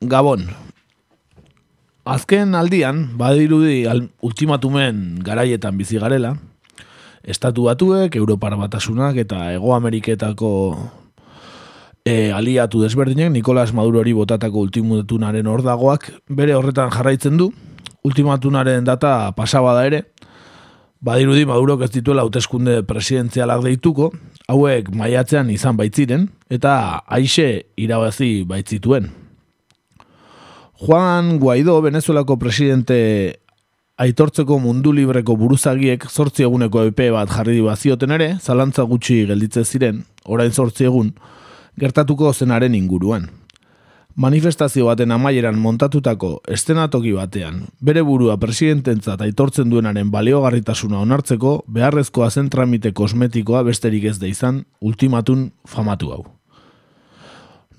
Gabon. Azken aldian, badirudi ultimatumen garaietan bizi garela, estatu batuek, Europar batasunak eta Ego Ameriketako e, aliatu desberdinek, Nikolas Madurori botatako ultimatunaren ordagoak, bere horretan jarraitzen du, ultimatunaren data pasaba da ere, badirudi Maduro ez dituela hauteskunde presidentzialak deituko, hauek maiatzean izan baitziren, eta aixe irabazi baitzituen. Juan Guaido, Venezuelako presidente aitortzeko mundu libreko buruzagiek zortzi eguneko epe bat jarri bazioten ere, zalantza gutxi gelditze ziren, orain zortzi egun, gertatuko zenaren inguruan. Manifestazio baten amaieran montatutako estenatoki batean, bere burua presidententzat aitortzen duenaren baliogarritasuna onartzeko, beharrezkoa zen tramite kosmetikoa besterik ez da izan, ultimatun famatu hau.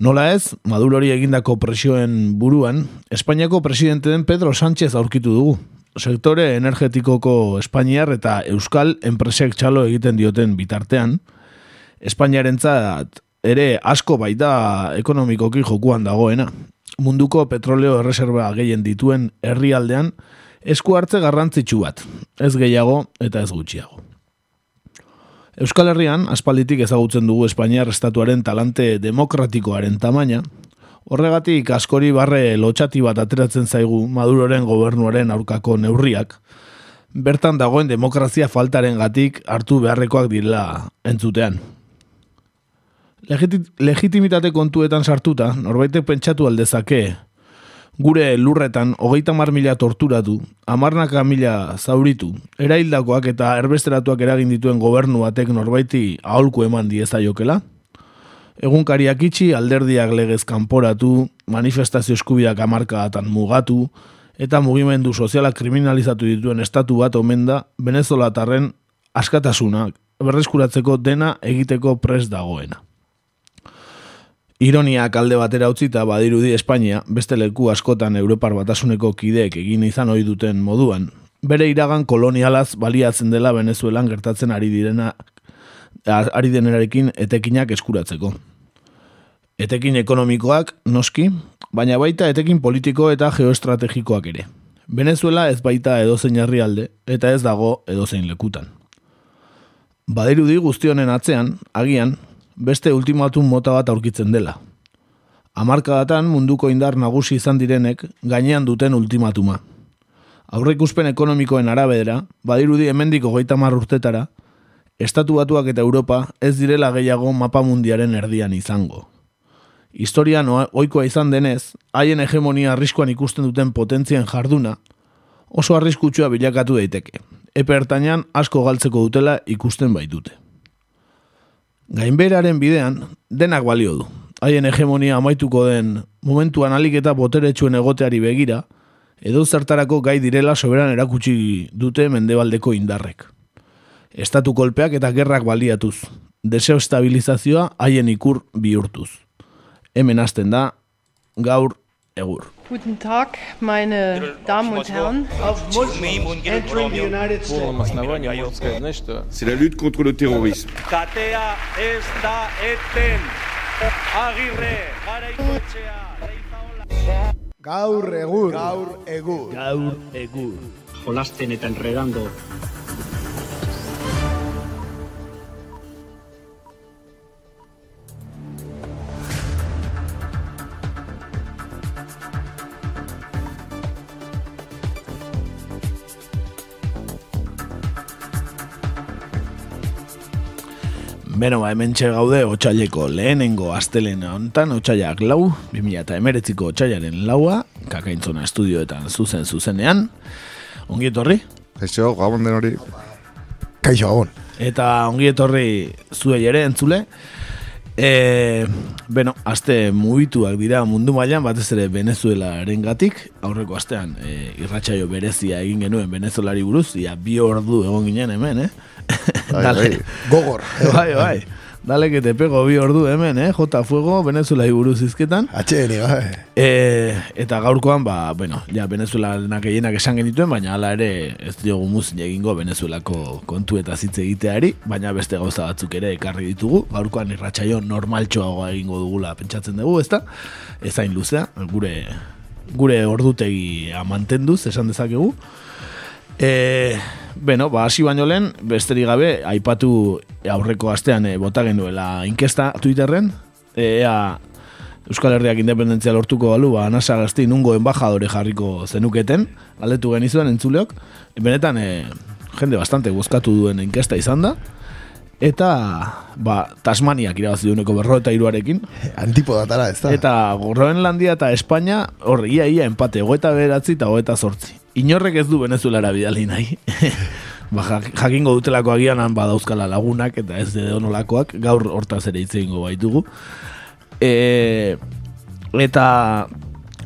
Nola ez, Madurori egindako presioen buruan, Espainiako presidente den Pedro Sánchez aurkitu dugu. Sektore energetikoko Espainiar eta Euskal enpresek txalo egiten dioten bitartean, Espainiaren ere asko baita ekonomikoki jokuan dagoena. Munduko petroleo erreserba gehien dituen herrialdean esku hartze garrantzitsu bat, ez gehiago eta ez gutxiago. Euskal Herrian, aspalditik ezagutzen dugu Espainiar estatuaren talante demokratikoaren tamaina, horregatik askori barre lotxati bat ateratzen zaigu Maduroren gobernuaren aurkako neurriak, bertan dagoen demokrazia faltaren gatik hartu beharrekoak direla entzutean. Legitimitate kontuetan sartuta, norbaitek pentsatu aldezake, gure lurretan hogeita mar mila torturatu, amarnaka mila zauritu, eraildakoak eta erbesteratuak eragin dituen gobernu batek norbaiti aholku eman dieza jokela? Egunkariak itxi, alderdiak legez kanporatu, manifestazio eskubiak amarkadatan mugatu, eta mugimendu sozialak kriminalizatu dituen estatu bat omen da Venezolatarren askatasunak berreskuratzeko dena egiteko pres dagoena. Ironia kalde batera utzita badirudi Espainia, beste leku askotan Europar batasuneko kideek egin izan ohi duten moduan, bere iragan kolonialaz baliatzen dela Venezuelan gertatzen ari direna ari denerarekin etekinak eskuratzeko. Etekin ekonomikoak, noski, baina baita etekin politiko eta geoestrategikoak ere. Venezuela ez baita edozein herrialde eta ez dago edozein lekutan. Badirudi guztionen atzean, agian, beste ultimatum mota bat aurkitzen dela. Hamarkadatan munduko indar nagusi izan direnek gainean duten ultimatuma. Aurreikuspen ekonomikoen arabera, badirudi hemendik hogeita urtetara, Estatu Batuak eta Europa ez direla gehiago mapa mundiaren erdian izango. Historian ohikoa izan denez, haien hegemonia arriskuan ikusten duten potentzien jarduna, oso arriskutsua bilakatu daiteke. Epe asko galtzeko dutela ikusten baitute. Gainberaren bidean, denak balio du. Haien hegemonia amaituko den momentuan alik eta boteretsuen egoteari begira, edo zertarako gai direla soberan erakutsi dute mendebaldeko indarrek. Estatu kolpeak eta gerrak baliatuz. Deseo estabilizazioa haien ikur bihurtuz. Hemen hasten da, gaur egur. Guten Tag, meine Damen und Herren. C'est la lutte contre le terrorisme. Gaur egur. Gaur egur. Gaur egur. Jolasten eta enredando Beno, ba, hemen gaude otxaileko lehenengo astelena hontan, otxailak lau, 2000 eta emeretziko otxailaren laua, kakaintzona estudioetan zuzen zuzenean. Ongi etorri? Kaixo, gabon den hori. Kaixo, gabon. Eta ongi etorri zuei ere entzule. E, beno, aste mugituak dira mundu mailan batez ere Venezuelaren gatik. Aurreko astean e, irratsaio berezia egin genuen Venezuelari buruz, ia bi ordu egon ginen hemen, eh? Bai, bai. Gogor. bai, bai. Dale que te pego bi ordu hemen, eh? Jota Fuego, Venezuela buruz izketan. Atxeni, bai. E, eta gaurkoan, ba, bueno, ja, Venezuelanak gehienak esan genituen, baina hala ere ez diogu muzin egingo Venezuelako kontu eta zitze egiteari, baina beste gauza batzuk ere ekarri ditugu. Gaurkoan irratsaio normaltxoagoa egingo dugula pentsatzen dugu, ezta? Ezain luzea, gure gure ordutegi mantenduz, esan dezakegu. E, Beno, ba, hasi baino lehen, besterik gabe, aipatu aurreko astean e, bota genuela inkesta Twitterren, e, ea Euskal Herriak independentzia lortuko balu, ba, nasa gazti nungo embajadore jarriko zenuketen, galdetu genizuen entzuleok, benetan, e, jende bastante bozkatu duen inkesta izan da, eta ba, Tasmaniak irabazi dueneko berro eta iruarekin. Antipodatara, ez da? Eta Groenlandia eta Espainia, hor, ia, ia, empate, goeta beratzi eta goeta sortzi. Inorrek ez du Venezuelara bidali nahi. ba, jak- jakingo dutelako agian han badauzkala lagunak eta ez de onolakoak, gaur hortaz ere hitz egingo baitugu. E, eta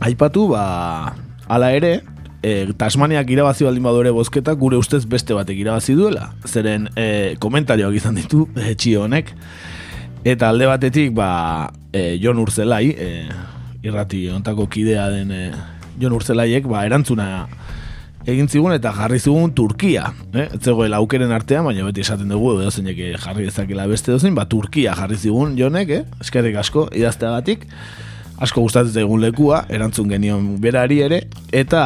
aipatu, ba, ala ere, e, Tasmaniak irabazi baldin badore bozketa, gure ustez beste batek irabazi duela. Zeren e, komentarioak izan ditu, e, txio honek. Eta alde batetik, ba, e, Jon Urzelai, e, irrati ontako kidea den e, Jon Urzelaiek, ba, erantzuna egin zigun eta jarri zigun Turkia. Eh? Zegoela aukeren artean, baina beti esaten dugu, edo zeinek jarri dezakela beste dozein, ba, Turkia jarri zigun Jonek, eh? eskerrik asko, idazteagatik. Asko gustatzen egun lekua, erantzun genion berari ere, eta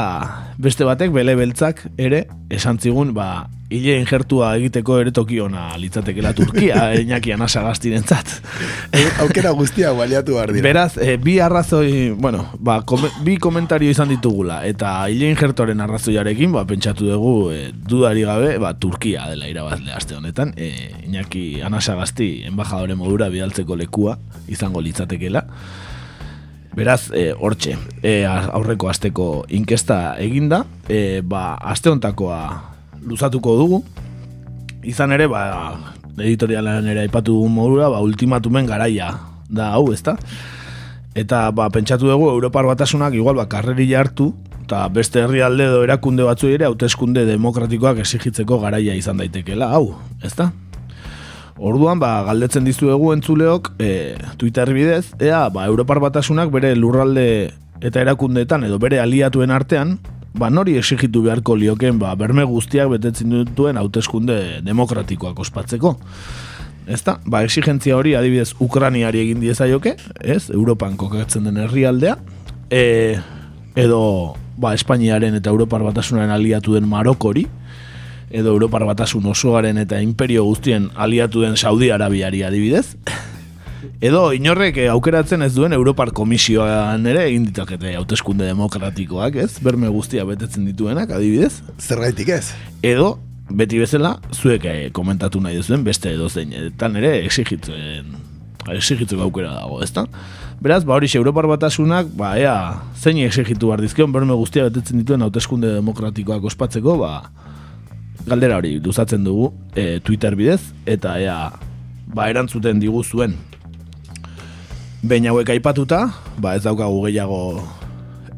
beste batek, bele beltzak ere, esan zigun, ba, hile injertua egiteko ere tokiona litzatekela Turkia, Iñaki Anasa gaztirentzat. Aukera guztia baliatu behar dira. Beraz, e, bi arrazoi, bueno, ba, kome, bi komentario izan ditugula, eta hile injertoren arrazoiarekin, ba, pentsatu dugu, e, dudari gabe, ba, Turkia dela irabazle aste honetan, e, Iñaki Anasa gazti, embajadore modura bidaltzeko lekua izango litzatekela. Beraz, e, hortxe, e, aurreko asteko inkesta eginda, e, ba, aste hontakoa luzatuko dugu, izan ere, ba, editorialan ere aipatu dugun modura, ba, ultimatumen garaia da hau, ezta? Eta ba, pentsatu dugu Europar batasunak igual ba, karrerila hartu eta beste herrialde edo erakunde batzu ere hauteskunde demokratikoak exigitzeko garaia izan daitekeela, hau, ezta? Orduan, ba, galdetzen dizuegu entzuleok e, Twitter bidez, ea, ba, Europar batasunak bere lurralde eta erakundeetan edo bere aliatuen artean, ba, nori exigitu beharko lioken, ba, berme guztiak betetzen dituen hauteskunde demokratikoak ospatzeko. Ezta? Ba, exigentzia hori adibidez Ukraniari egin diezaioke, ez? Europan kokatzen den herrialdea. E, edo ba, Espainiaren eta Europar batasunaren aliatu den Marokori, edo Europar batasun osoaren eta imperio guztien aliatu den Saudi Arabiari adibidez. Edo inorrek eh, aukeratzen ez duen Europar Komisioan ere egin ditakete hauteskunde demokratikoak, ez? Berme guztia betetzen dituenak, adibidez. Zergaitik ez? Edo, beti bezala, zuek eh, komentatu nahi duzuen beste edo zein, etan ere exigitzen exigitzeko aukera dago, ezta? Beraz, ba hori Europar batasunak, ba ea, zein exigitu behar dizkion, berme guztia betetzen dituen hauteskunde demokratikoak ospatzeko, ba, galdera hori luzatzen dugu e, Twitter bidez, eta ea, ba, erantzuten digu zuen. Behin hauek aipatuta, ba ez daukagu gehiago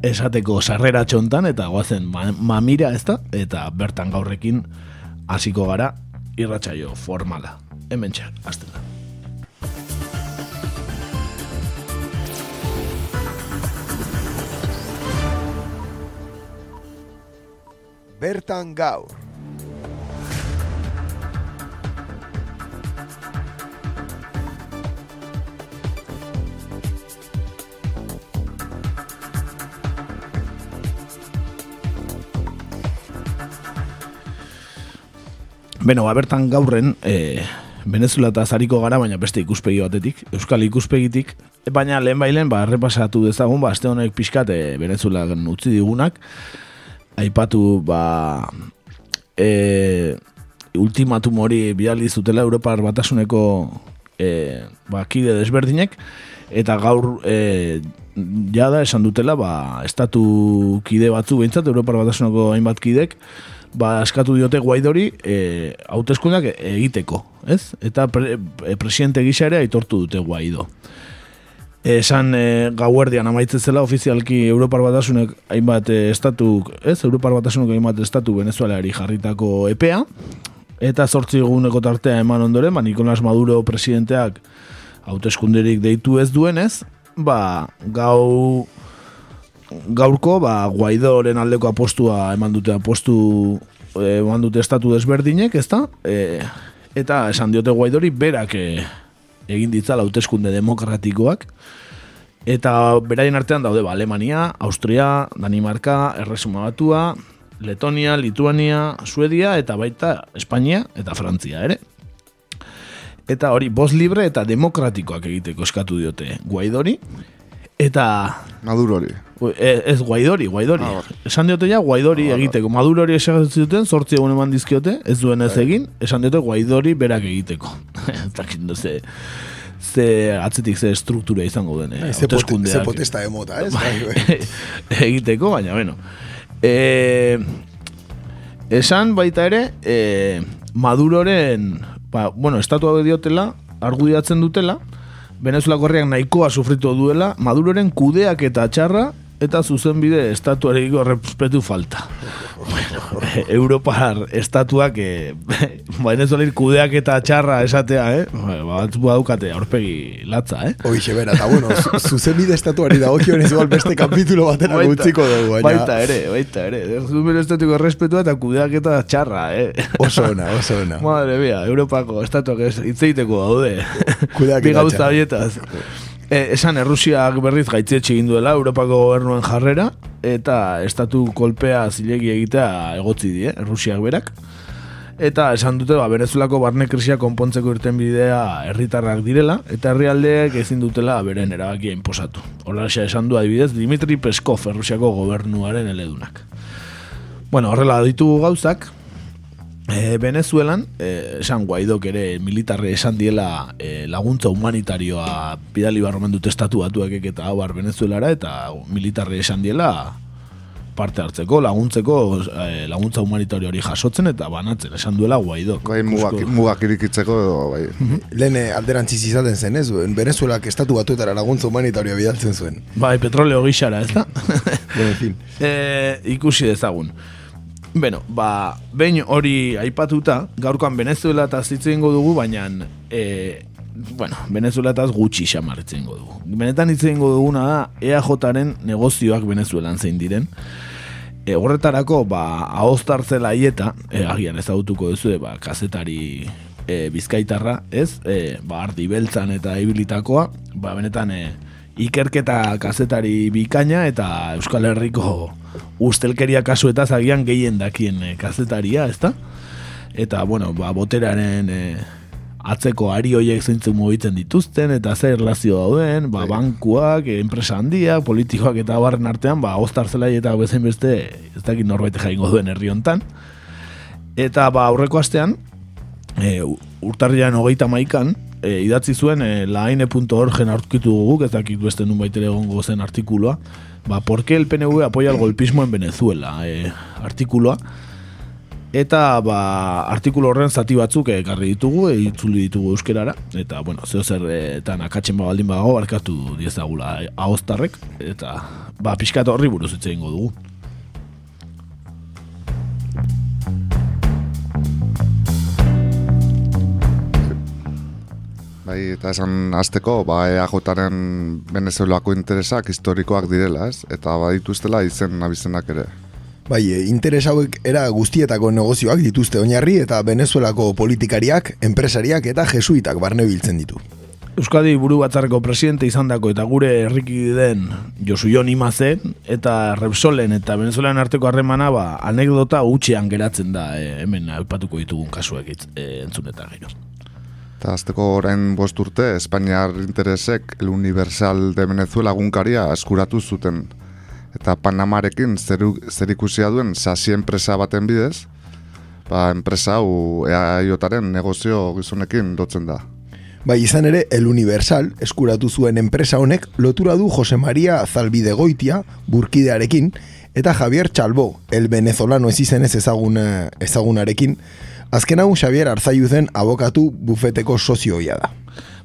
esateko sarrera txontan, eta goazen ma, mamira ez da, eta bertan gaurrekin hasiko gara irratsaio formala. Hemen txar, azten da. Bertan gaur. Beno, ba, bertan gaurren, e, Venezuela eta zariko gara, baina beste ikuspegi batetik, Euskal ikuspegitik, baina lehen bailen, ba, errepasatu dezagun, ba, azte honek pixkat, e, Venezuela utzi digunak, aipatu, ba, e, ultimatum hori bidali zutela Europar batasuneko e, ba, kide desberdinek, eta gaur e, jada esan dutela, ba, estatu kide batzu behintzat, Europar batasuneko hainbat kidek, ba, eskatu diote guaidori e, hauteskundak egiteko, ez? Eta pre, e, presidente gisa ere aitortu dute guaido. Esan e, gauerdian amaitzen zela ofizialki Europar Batasunek hainbat estatu, ez? Europar Batasunek hainbat estatu Venezuelari jarritako EPEA, Eta sortzi eguneko tartea eman ondoren, ba, Nikolas Maduro presidenteak hauteskunderik deitu ez duenez, ba, gau gaurko ba, Guaidoren aldeko apostua eman dute apostu eh, eman dute estatu desberdinek, ezta? E, eta esan diote Guaidori berak e, egin ditzala hauteskunde demokratikoak eta beraien artean daude ba, Alemania, Austria, Danimarka, Erresuma Batua, Letonia, Lituania, Suedia eta baita Espainia eta Frantzia ere. Eta hori, bost libre eta demokratikoak egiteko eskatu diote Guaidori eta Madurori. E, ez guaidori, guaidori. Ah, esan diote ja guaidori ah, egiteko. Madurori esan zuten, sortzi egun eman dizkiote, ez duen ez bai. egin, esan diote guaidori berak egiteko. Eta ze, ze atzetik ze struktura izango den. Eh, ze, ze potesta emota, ez? Bai, bai. egiteko, baina, bueno. E, esan baita ere, e, Maduroren, ba, bueno, estatua diotela, argudiatzen dutela, Venezuela korriak nahikoa sufritu duela, Maduroren kudeak eta txarra eta zuzenbide estatuarekiko respetu falta. bueno, Europar estatuak eh, Venezuela kudeak eta txarra esatea, eh? Ba, batzu badukate aurpegi latza, eh? Oixe, bera, eta bueno, zuzenbide estatuari da okio igual beste kapitulo batera gutziko dugu, baina... Baita ere, baita ere. Zuzenbide estatuko respetua eta kudeak eta txarra, eh? Oso ona, oso ona. Madre mia, Europako estatuak itzeiteko daude. Kudeak eta txarra. E, esan Errusiak berriz gaitzetxe egin duela Europako gobernuen jarrera eta estatu kolpea zilegi egitea egotzi die, Errusiak berak. Eta esan dute, ba, Venezuelako barne krisia konpontzeko irten bidea herritarrak direla, eta herrialdeek ezin dutela beren erabakia inposatu. Horra esan du adibidez, Dimitri Peskov, Errusiako gobernuaren eledunak. Bueno, horrela ditugu gauzak, E, Venezuelan, e, esan guaidok ere militarre esan diela e, laguntza humanitarioa bidali barromen dute estatu batuak eta hau Venezuelara eta militarre esan diela parte hartzeko, laguntzeko e, laguntza humanitario hori jasotzen eta banatzen, esan duela guaidok. Bai, mugak, mugak irikitzeko edo, bai. Mhm. Lehen alderantziz izaten zen, ez? Venezuelak estatu batuetara laguntza humanitarioa bidaltzen zuen. Bai, petroleo gixara, ez da? en fin. E, ikusi dezagun. Beno, ba, behin hori aipatuta, gaurkoan Venezuela eta zitzen dugu, baina, e, bueno, Venezuela eta gutxi xamartzen dugu. Benetan hitzen duguna da, EAJaren negozioak Venezuelan zein diren. E, horretarako, ba, ahostartzela ieta, e, agian ezagutuko duzu, ba, kazetari e, bizkaitarra, ez? E, ba, ardi beltzan eta ibilitakoa, ba, benetan, e, ikerketa kazetari bikaina eta Euskal Herriko ustelkeria kasu eta zagian gehien dakien e, kazetaria, ezta? Eta, bueno, ba, boteraren e, atzeko ari hoiek zeintzen mugitzen dituzten, eta zer erlazio dauden, ba, bai. bankuak, e, enpresa handiak, politikoak eta barren artean, ba, oztar zelai eta bezain beste, ez dakit norbait jaingo duen herri hontan. Eta, ba, aurreko astean, e, urtarrian hogeita maikan, e, idatzi zuen e, laine.orgen aurkitu guguk, ez dakit beste nun baitere egongo zen artikuloa, ba, por el PNV apoya el golpismo en Venezuela? E, artikuloa, eta ba, artikulo horren zati batzuk ekarri ditugu, e, itzuli ditugu euskerara, eta bueno, zeo zer eta nakatzen ba baldin badago, barkatu diezagula e, ahostarrek, eta ba, pixkat horri buruz itse dugu. Bai, eta esan azteko, ba, EAJaren venezuelako interesak historikoak direla, ez? Eta badituztela izen nabizenak ere. Bai, e, interes hauek era guztietako negozioak dituzte oinarri eta venezuelako politikariak, enpresariak eta jesuitak barne biltzen ditu. Euskadi buru batzarreko presidente izan dako eta gure herriki den Josu Jon Imazen eta Repsolen eta Venezuelan arteko harremana ba, anekdota utxean geratzen da e, hemen aipatuko ditugun kasuek e, entzun eta gero. Eta azteko orain bost urte, Espainiar interesek el Universal de Venezuela gunkaria eskuratu zuten. Eta Panamarekin zer, zer ikusia duen sasi enpresa baten bidez, ba, enpresa hau eaiotaren negozio gizonekin dotzen da. Bai, izan ere, el Universal eskuratu zuen enpresa honek lotura du Jose Maria Zalbide Goitia, burkidearekin, eta Javier Chalbo, el venezolano ez izen ez ezagun, ezagunarekin, Azken hau Xavier Arzaiu zen abokatu bufeteko sozioia da.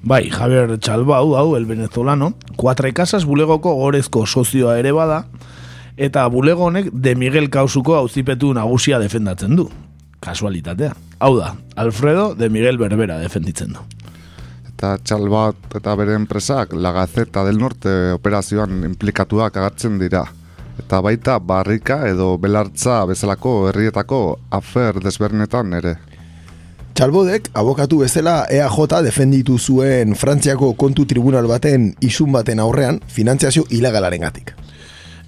Bai, Javier Chalbau, hau, el venezolano, kuatre kasas bulegoko gorezko sozioa ere bada, eta bulego honek de Miguel Kausuko auzipetu nagusia defendatzen du. kasualitatea. Hau da, Alfredo de Miguel Berbera defenditzen du. Eta txalbat eta bere enpresak La Gazeta del Norte operazioan implikatuak agertzen dira. Eta baita barrika edo belartza bezalako herrietako afer desbernetan ere. Txalbodek, abokatu bezala EAJ defenditu zuen Frantziako kontu tribunal baten isun baten aurrean finantziazio ilegalaren gatik.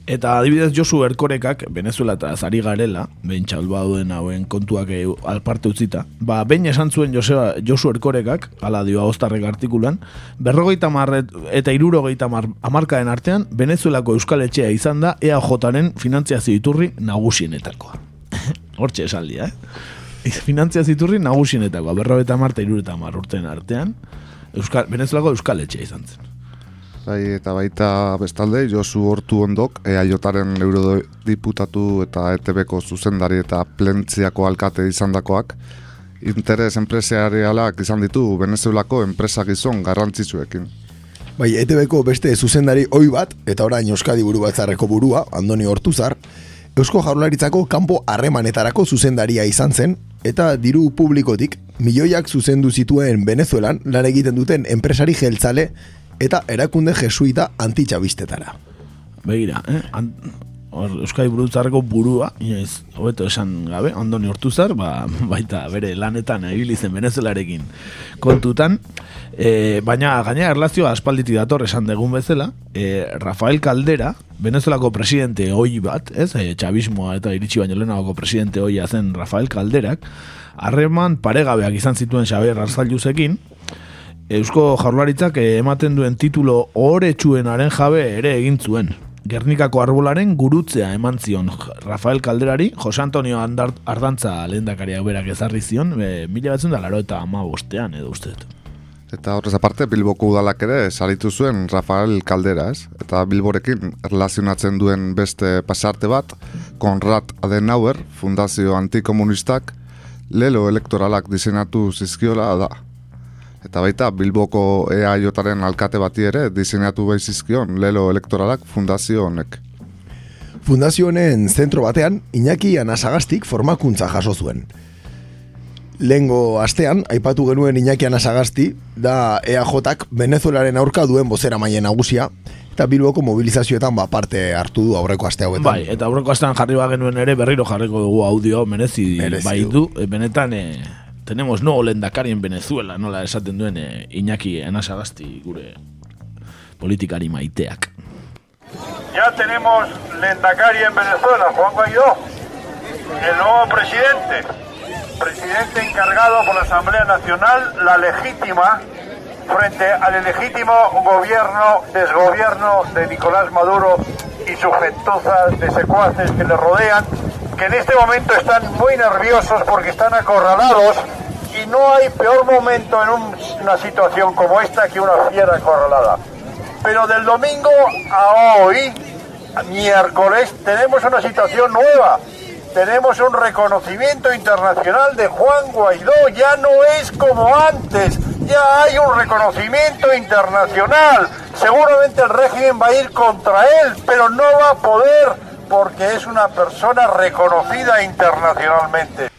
Eta adibidez Josu Erkorekak, Venezuela eta Zari Garela, behin txalbauden hauen kontuak alparte utzita, ba, behin esan zuen Joseba, Josu Erkorekak, ala dio Ostarrek artikulan, berrogeita marret eta irurogeita mar, amarkaden artean, Venezuelako Euskal Etxea izan da EAJaren finantziazio iturri nagusienetakoa. Hortxe esaldia, eh? Finantziazio iturri nagusienetakoa, berrogeita mar eta irureta urtean artean, Euskal, Venezuelako Euskal Etxea izan zen. Bai, eta baita bestalde, Josu Hortu ondok, EAJaren eurodiputatu eta ETBko zuzendari eta plentziako alkate izandakoak, interes enpresarialak izan ditu Venezuelako enpresa gizon garrantzitsuekin. Bai, ETBko beste zuzendari oi bat, eta orain Euskadi buru batzarreko burua, Andoni Hortuzar, Eusko Jaurlaritzako kanpo harremanetarako zuzendaria izan zen, eta diru publikotik milioiak zuzendu zituen Venezuelan lan egiten duten enpresari jeltzale eta erakunde jesuita antitxabistetara. Begira, eh? An, hor, Euskadi burutzarreko burua, inoiz, hobeto esan gabe, ondoni hortuzar, ba, baita bere lanetan ibili zen Venezuelarekin kontutan, e, baina gaina erlazioa aspalditik dator esan degun bezala, e, Rafael Caldera, Venezuelako presidente hoi bat, ez, e, txabismoa eta iritsi baino lehenagoko presidente hoia zen Rafael Calderak, harreman paregabeak izan zituen Xabier Arzalluzekin, Eusko Jaurlaritzak eh, ematen duen titulo oretsuenaren jabe ere egin zuen. Gernikako arbolaren gurutzea eman zion Rafael Calderari, Jose Antonio Andart, Ardantza lehendakariak berak ezarri zion, e, mila batzen da laro eta ama bostean edo uste. Eta horrez aparte, Bilboko udalak ere saritu zuen Rafael Caldera, ez? Eta Bilborekin erlazionatzen duen beste pasarte bat, Konrad Adenauer, Fundazio Antikomunistak, lelo elektoralak diseinatu zizkiola da. Eta baita, Bilboko EAJaren alkate bati ere diseinatu bai zizkion lelo elektoralak fundazio honek. Fundazio honen zentro batean, Iñaki Anasagastik formakuntza jaso zuen. Lengo astean, aipatu genuen Iñaki Anasagasti, da EAJak Venezuelaren aurka duen bozera maien nagusia, eta Bilboko mobilizazioetan ba parte hartu du aurreko aste hauetan. Bai, eta aurreko astean jarri genuen ere berriro jarriko dugu audio merezi, Merezi bai du. du, benetan e, tenemos no lendakari en Venezuela, nola esaten duen e, Iñaki Anasagasti gure politikari maiteak. Ya tenemos Lendakari en Venezuela, Juan Guaidó, el nuevo presidente, presidente encargado por la Asamblea Nacional, la legítima, frente al ilegítimo gobierno, desgobierno de Nicolás Maduro y su gentuza de secuaces que le rodean, que en este momento están muy nerviosos porque están acorralados y no hay peor momento en un- una situación como esta que una fiera acorralada. Pero del domingo a hoy, miércoles, tenemos una situación nueva. Tenemos un reconocimiento internacional de Juan Guaidó. Ya no es como antes. Ya hay un reconocimiento internacional. Seguramente el régimen va a ir contra él, pero no va a poder porque es una persona reconocida internacionalmente.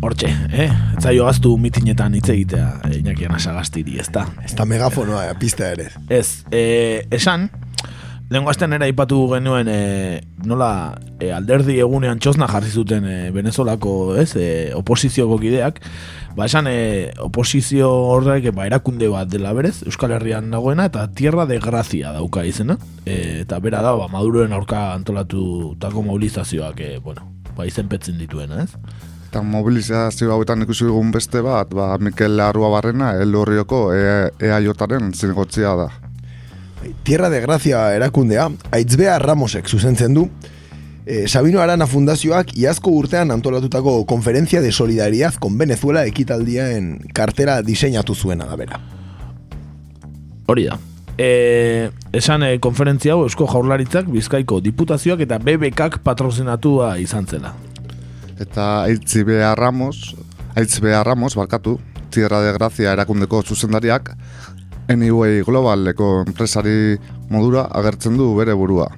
Hortxe, eh? Ez zaio gaztu mitinetan hitz egitea e, Iñaki Anasagastiri, ez da? Ez da megafonoa, eh, pista ere. Ez, e, esan, lehen astean era ipatu genuen e, nola e, alderdi egunean txosna jarri zuten e, Venezuelako ez, e, oposizioko kideak, ba esan e, oposizio horrek ba, erakunde bat dela berez, Euskal Herrian dagoena, eta Tierra de Gracia dauka izena, e, eta bera da, ba, Maduroen aurka antolatutako mobilizazioak, e, bueno, ba, izenpetzen dituena, ez? Eta mobilizazio hauetan ikusi dugun beste bat, ba, Mikel Arrua Barrena, el horrioko E- EAJaren zinegotzia da. Tierra de Gracia erakundea, Aitzbea Ramosek zuzentzen du, e, Sabino Arana Fundazioak iazko urtean antolatutako konferentzia de solidaridad con Venezuela ekitaldien kartera diseinatu zuena da bera. Hori da. E, esan e, konferentzia hau Eusko Jaurlaritzak Bizkaiko diputazioak eta BBKak patrozinatua izan zela. Eta Aitzibea Ramos, Aitzbea Ramos, barkatu, Tierra de Gracia erakundeko zuzendariak, Anyway Globaleko enpresari modura agertzen du bere burua.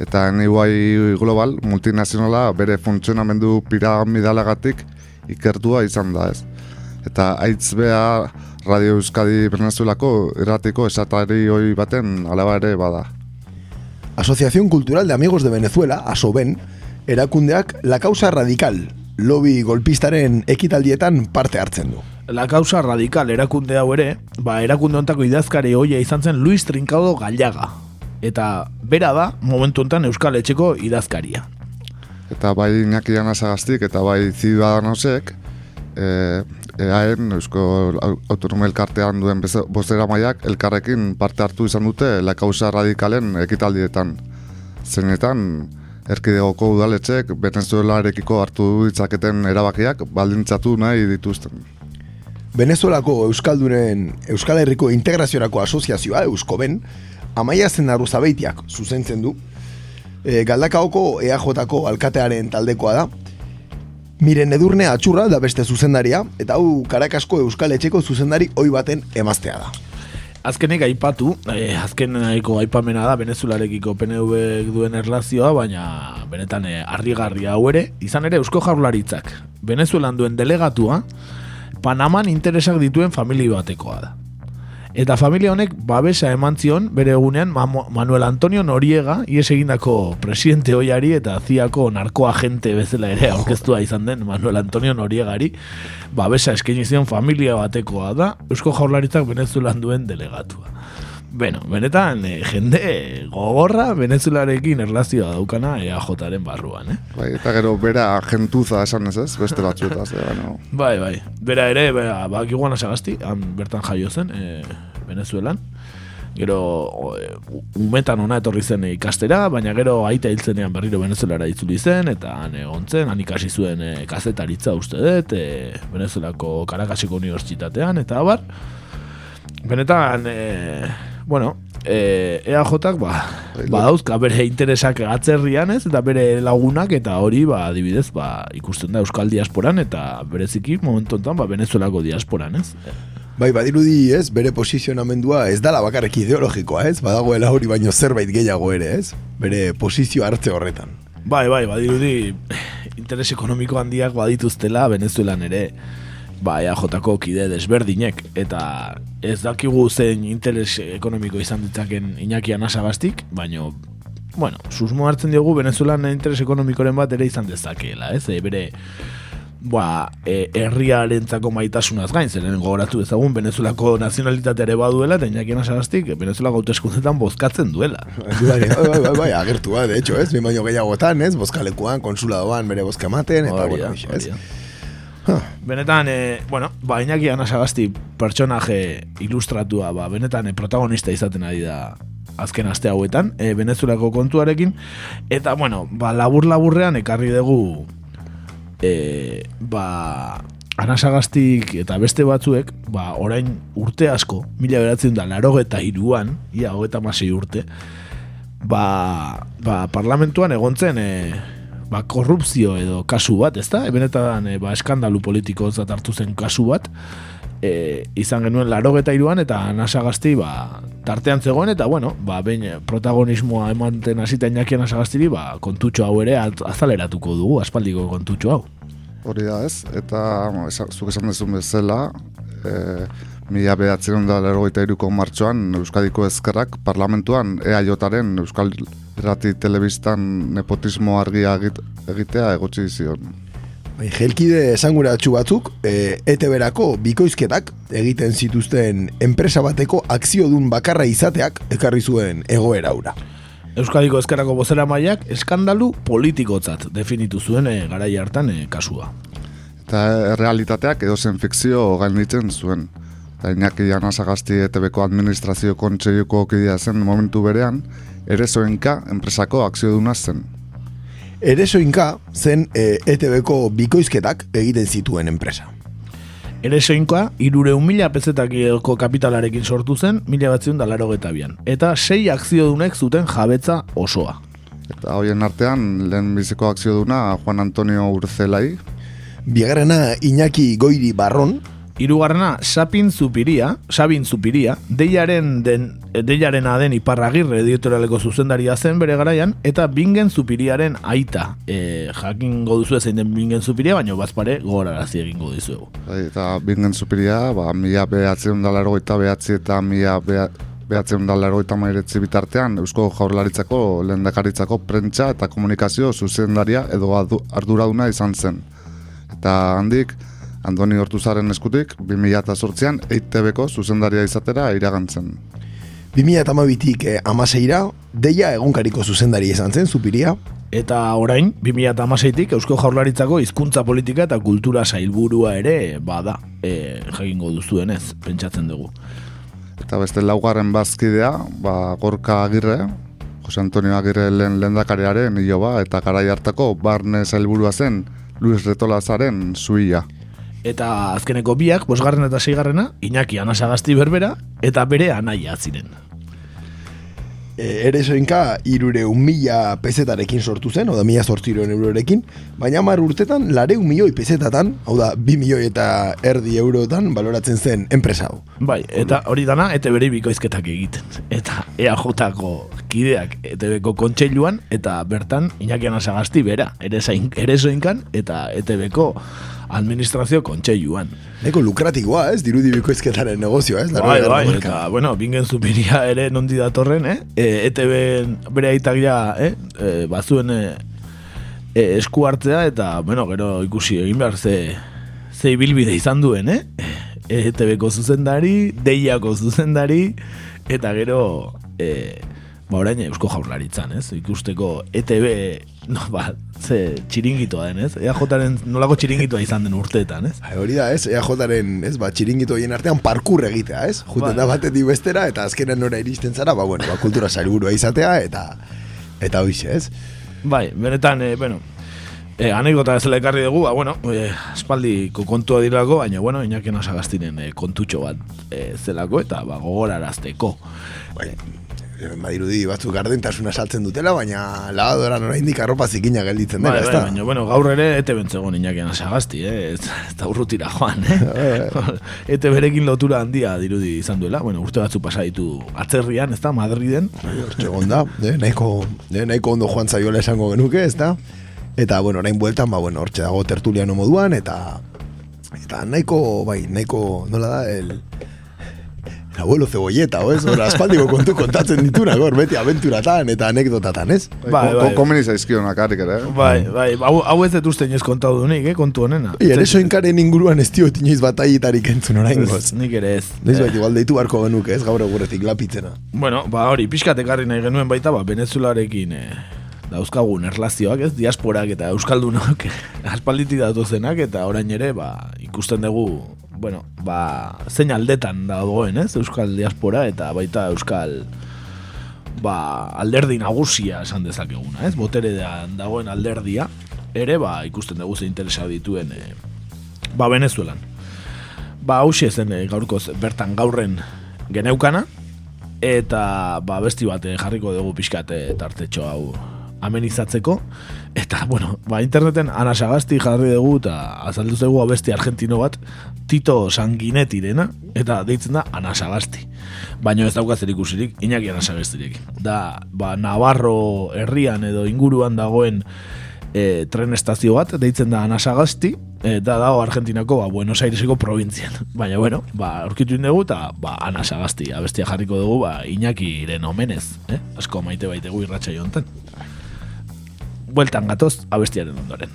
Eta NY Global multinazionala bere funtzionamendu piramidalagatik ikertua izan da ez. Eta aitz beha Radio Euskadi Venezuelako erratiko esatari hoi baten alaba ere bada. Asociación Cultural de Amigos de Venezuela, ASOBEN, erakundeak La Causa Radical, lobby golpistaren ekitaldietan parte hartzen du. La causa radical erakunde hau ere, ba, erakunde hontako idazkari hoia izan zen Luis Trincado Gallaga. Eta bera da, momentu honetan Euskal Etxeko idazkaria. Eta bai Iñaki Anasagaztik eta bai Ciudadanosek, e, EAen Eusko Autonomia Elkartean duen bozera maiak elkarrekin parte hartu izan dute la causa radikalen ekitaldietan. Zeinetan, erkidegoko udaletxek Venezuelarekiko hartu ditzaketen erabakiak baldintzatu nahi dituzten. Venezuelako Euskaldunen Euskal Herriko Integraziorako Asoziazioa, Euskoben, Amaia Zenarruzabeitiak zuzentzen du. E, Galdakaoko EAJ-ko alkatearen taldekoa da. Miren edurne atxurra da beste zuzendaria, eta hau Karakasko Euskal Etxeko zuzendari oi baten emaztea da. Azkenik aipatu, eh, azkeneko aipamena da Venezuelarekiko PNV duen erlazioa, baina benetan eh, harrigarria hau ere, izan ere Eusko Jaurlaritzak Venezuelan duen delegatua Panaman interesak dituen familia batekoa da. Eta familia honek babesa eman zion bere egunean Manuel Antonio Noriega ies egindako presidente hoiari eta ziako narkoagente bezala ere aurkeztua izan den Manuel Antonio Noriegari babesa eskaini zion familia batekoa da Eusko Jaurlaritzak Venezuelan duen delegatua. Beno, benetan eh, jende gogorra Venezuelarekin erlazioa daukana EAJaren barruan, eh? Bai, eta gero bera gentuza esan ez ez, beste batzuetaz, eh, bueno. Bai, bai. Bera ere, bera, bak iguan asagazti, han bertan jaio zen, e, Venezuelan. Gero, o, e, umetan ona etorri zen ikastera, baina gero aita hiltzenean berriro Venezuelara itzuli zen, eta han egon zen, han ikasi zuen e, kazetaritza uste dut, e, Venezuelako Karakasiko Unibertsitatean, eta abar. Benetan, e, bueno, e, EAJak, ba, badauzka bere interesak atzerrian ez, eta bere lagunak, eta hori, ba, adibidez, ba, ikusten da Euskal Diasporan, eta bereziki momentu honetan, ba, Venezuelako diasporan, ez? Bai, badirudi ez, bere posizionamendua ez dala bakarrik ideologikoa ez, badagoela hori baino zerbait gehiago ere ez, bere posizio hartze horretan. Bai, bai, badirudi interes ekonomiko handiak badituztela Venezuelan ere ba, EAJ-ko kide desberdinek eta ez dakigu zein interes ekonomiko izan ditzaken Iñaki Anasagaztik, baino bueno, susmo hartzen diogu Venezuelan interes ekonomikoren bat ere izan dezakeela, ez? E, bere ba, e, herriarentzako maitasunaz gain, zeren gogoratu ezagun Venezuelako nazionalitatea ere baduela, eta Iñaki Anasagaztik Venezuelako hauteskundetan bozkatzen duela. Bai, bai, bai, bai, bai, agertua, de hecho, ez, baino gehiagotan, ez, bozkalekuan, konsuladoan bere bozka ematen, eta, bueno, ez. Benetan, e, bueno, ba, Iñaki Anasagasti pertsonaje ilustratua, ba, benetan e, protagonista izaten ari da azken aste hauetan, e, Venezuelako kontuarekin, eta, bueno, ba, labur-laburrean ekarri dugu, e, ba, Anasagastik eta beste batzuek, ba, orain urte asko, mila beratzen da, laro eta iruan, ia, hogeta masei urte, ba, ba, parlamentuan egontzen, e, ba, korrupzio edo kasu bat, ezta? Benetan e, ba, eskandalu politiko zat hartu zen kasu bat, e, izan genuen larogeta iruan eta nasagazti ba, tartean zegoen eta bueno, ba, behin protagonismoa ematen hasita inakian nasagaztiri ba, kontutxo hau ere az- azaleratuko dugu, aspaldiko kontutxo hau. Hori da ez, eta bueno, zuk esan dezun bezala, e, mila behatzen da lerogeita iruko martxoan Euskadiko Ezkerrak parlamentuan EAJaren Euskal Irrati Telebistan nepotismo argia egit- egitea egotzi zion. Bai, jelkide esanguratsu batzuk, e, ETB-rako bikoizketak egiten zituzten enpresa bateko akziodun bakarra izateak ekarri zuen egoera hura. Euskadiko ezkerrako bozera maiak eskandalu politikotzat definitu zuen e, garai hartan e, kasua. Eta realitateak edozen fikzio gainditzen zuen. Eta Iñaki Anasagasti ETBko administrazio kontseiluko kidea zen momentu berean, ere zoenka enpresako akzioduna zen. Eresoinka zen e, ETB-ko bikoizketak egiten zituen enpresa. Ere soinkoa, irureun mila pezetakiko kapitalarekin sortu zen, mila batzion dalaro getabian. Eta sei akziodunek zuten jabetza osoa. Eta hoien artean, lehen biziko akzioduna Juan Antonio Urzelai, Bigarrena Iñaki Goiri Barron, Hirugarrena, Sapin Zupiria, Sabin Zupiria, deiaren den, deiarena den iparragirre editorialeko zuzendaria zen bere garaian, eta Bingen Zupiriaren aita. E, jakingo duzu zein den Bingen Zupiria, baina bazpare gogorarazi egingo dizuegu. Bai, eta bingen zupiria, ba, mila behatzen dalaro eta behatzi eta mila beha, behatzen dalaro eta mairetzi bitartean Eusko Jaurlaritzako lehendakaritzako prentsa eta komunikazio zuzendaria edo adu- arduraduna izan zen. Eta handik, Andoni Hortuzaren eskutik, 2008an EITB-ko zuzendaria izatera iragantzen. 2008tik eh, amaseira, deia egunkariko zuzendari izan zen, zupiria. Eta orain, 2006tik Eusko Jaurlaritzako hizkuntza politika eta kultura sailburua ere bada, e, jakingo duzuenez, pentsatzen dugu. Eta beste laugarren bazkidea, ba, Gorka Agirre, Jose Antonio Agirre lehen lehendakariaren iloba, eta garai hartako barne zailburua zen Luis Retolazaren zuia. Eta azkeneko biak, bosgarren eta seigarrena, Iñaki Anasagasti berbera, eta bere anaia ziren. E, ere soinka irure mila pezetarekin sortu zen, oda mila sortziroen eurorekin, baina mar urtetan lareun milioi pezetatan, hau da, bi milioi eta erdi eurotan baloratzen zen enpresa hau. Bai, eta hori dana, ete bere bikoizketak egiten. Eta EAJ-ko kideak ETB-ko kontseiluan, eta bertan Iñaki Anasagasti bera, ere, zain, ere zoinkan, eta ETB-ko administrazio kontseiluan. Neko lukratikoa, ez? Dirudi bikoizketaren negozioa, ez? Bai, bai, eta, bueno, bingen zupiria ere nondi datorren, eh? E, ETB bere aitagia, eh? E, bazuen e, e, esku hartzea, eta, bueno, gero ikusi egin behar ze, ze ibilbide izan duen, eh? E, ETB-ko zuzendari, deiako zuzendari, eta gero, e, ba, orain Eusko Jaurlaritzan, ez? Ikusteko ETB, no, ba, ze txiringitoa den, ez? EAJaren nolako txiringitoa izan den urteetan, ez? Bai, hori da, ez? EAJaren, ez, ba, txiringito hien artean parkur egitea, ez? Juten Bai. da batetik bestera, eta azkenen nora iristen zara, ba, bueno, ba, kultura sailburua izatea, eta, eta hoize, ez? Bai, benetan, e, bueno, e, anekdota ez ekarri dugu, ba, bueno, e, espaldiko kontua dirako, baina, bueno, Iñaki Nasagastinen e, kontutxo bat e, zelako, eta ba, gogorarazteko. Bai, badirudi batzuk gardentasuna saltzen dutela, baina lavadoran oraindik arropa zikina gelditzen Bai, dela, bai, ez da? baina, bueno, gaur ere ete bentzegon Iñaki Nasagasti, eh? ez, ez da urrutira joan, eh? ete berekin lotura handia dirudi izan duela, bueno, urte batzu pasa ditu atzerrian, ez Madriden, Hortxe egon da, eh, nahiko, eh, nahiko ondo joan zaiola esango genuke, ez? Eta, bueno, orain bueltan, ba, bueno, hortxe dago tertuliano moduan, eta eta nahiko, bai, nahiko, nola da, el abuelo cebolleta, o? Hora, aspaldiko kontu kontatzen dituna, gor, beti aventuratan eta anekdotatan, ez? Bai, bai. ko- Komeni zaizkionak harik ere. eh? bai, bai, hau, hau ez dut uste inoiz kontatu dunik, eh, kontu honena. I, ere soinkaren inguruan ez dio inoiz bataietarik entzun oraingoz. Ez, nik ere ez. Noiz Eh, baita igual deitu barko genuke, ez gaur eguretik lapitzena. Bueno, ba hori, pixkat ekarri nahi genuen baita, ba, Venezuelarekin e, dauzkagun erlazioak, ez, diasporak eta euskaldunok aspalditik datuzenak, eta orain ere, ba, ikusten dugu, bueno, ba, zein aldetan dagoen, ez, euskal diaspora, eta baita euskal, ba, alderdi nagusia esan dezakeguna, ez, boterean dagoen alderdia, ere, ba, ikusten dugu ze interesa dituen, e, ba, Venezuelan. Ba, hauxe zen e, gaurkoz bertan gaurren geneukana, eta ba, besti bat eh, jarriko dugu pixkat tartetxo hau amenizatzeko eta bueno, ba, interneten Ana Sagasti jarri dugu eta azaldu zegu abesti argentino bat Tito Sanguinetirena eta deitzen da Ana Sagasti baina ez dauka zer ikusirik Iñaki Ana Sagastirik da ba, Navarro herrian edo inguruan dagoen e, tren estazio bat, deitzen da Anasagasti, eta dago Argentinako ba, Buenos Aireseko probintzian. Baina, bueno, ba, aurkitu dugu eta ba, Anasagasti, abestia jarriko dugu, ba, Iñakiren omenez, eh? asko maite baitegu irratxa jonten. Bueltan gatoz, abestiaren ondoren.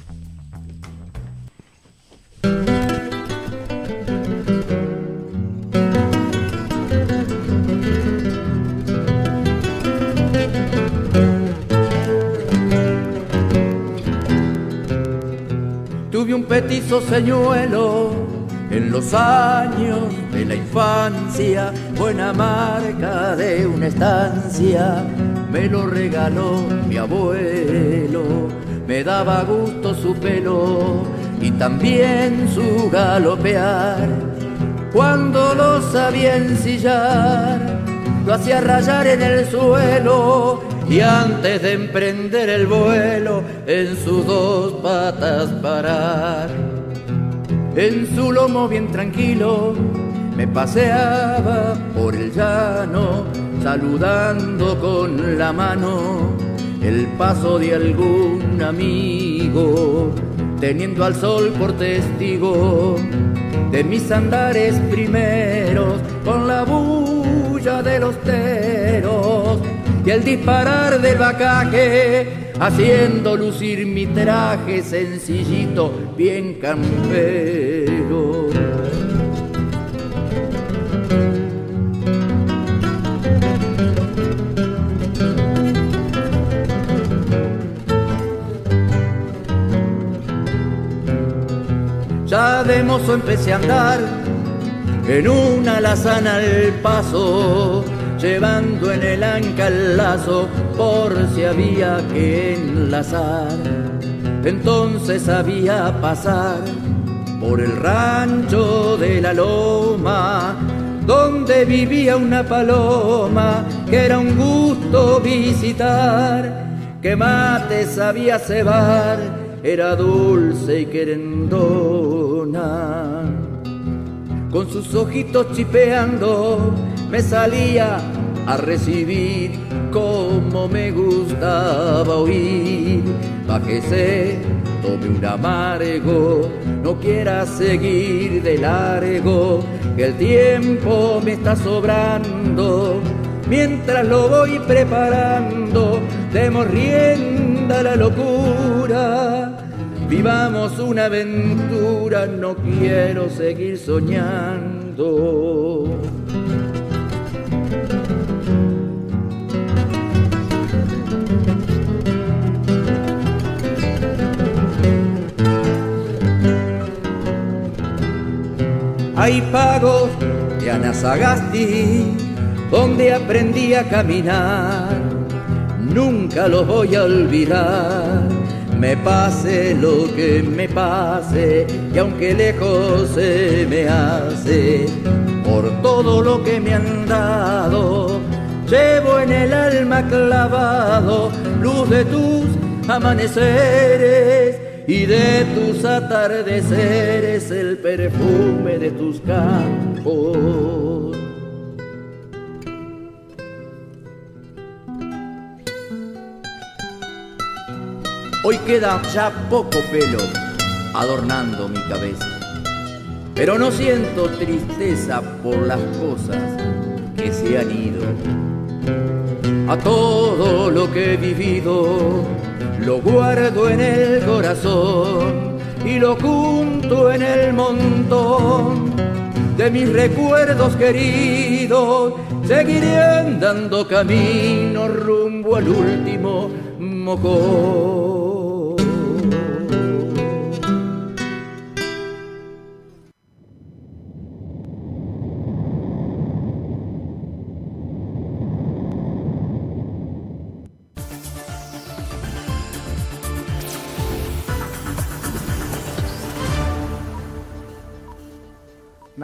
Tuve un petizo señuelo en los años de la infancia, buena marca de una estancia, me lo regaló mi abuelo, me daba gusto su pelo y también su galopear. Cuando lo sabía ensillar, lo hacía rayar en el suelo y antes de emprender el vuelo en sus dos patas parar. En su lomo bien tranquilo me paseaba por el llano, saludando con la mano el paso de algún amigo, teniendo al sol por testigo de mis andares primeros, con la bulla de los teros y el disparar del bacaje, haciendo lucir mi traje sencillito, bien campero. Ya de mozo empecé a andar en una alazana al paso, llevando en el anca el lazo por si había que enlazar. Entonces había pasar por el rancho de la loma, donde vivía una paloma que era un gusto visitar, que mate sabía cebar, era dulce y Con sus ojitos chipeando me salía a recibir como me gustaba oír. Bájese, tome un amargo, no quiera seguir de largo, que el tiempo me está sobrando. Mientras lo voy preparando, demos rienda a la locura. Vivamos una aventura, no quiero seguir soñando. Hay pagos de Anasagasti donde aprendí a caminar, nunca los voy a olvidar. Me pase lo que me pase, y aunque lejos se me hace, por todo lo que me han dado, llevo en el alma clavado luz de tus amaneceres y de tus atardeceres el perfume de tus campos. Hoy queda ya poco pelo adornando mi cabeza, pero no siento tristeza por las cosas que se han ido. A todo lo que he vivido lo guardo en el corazón y lo junto en el montón de mis recuerdos queridos. Seguiré andando camino rumbo al último mocón.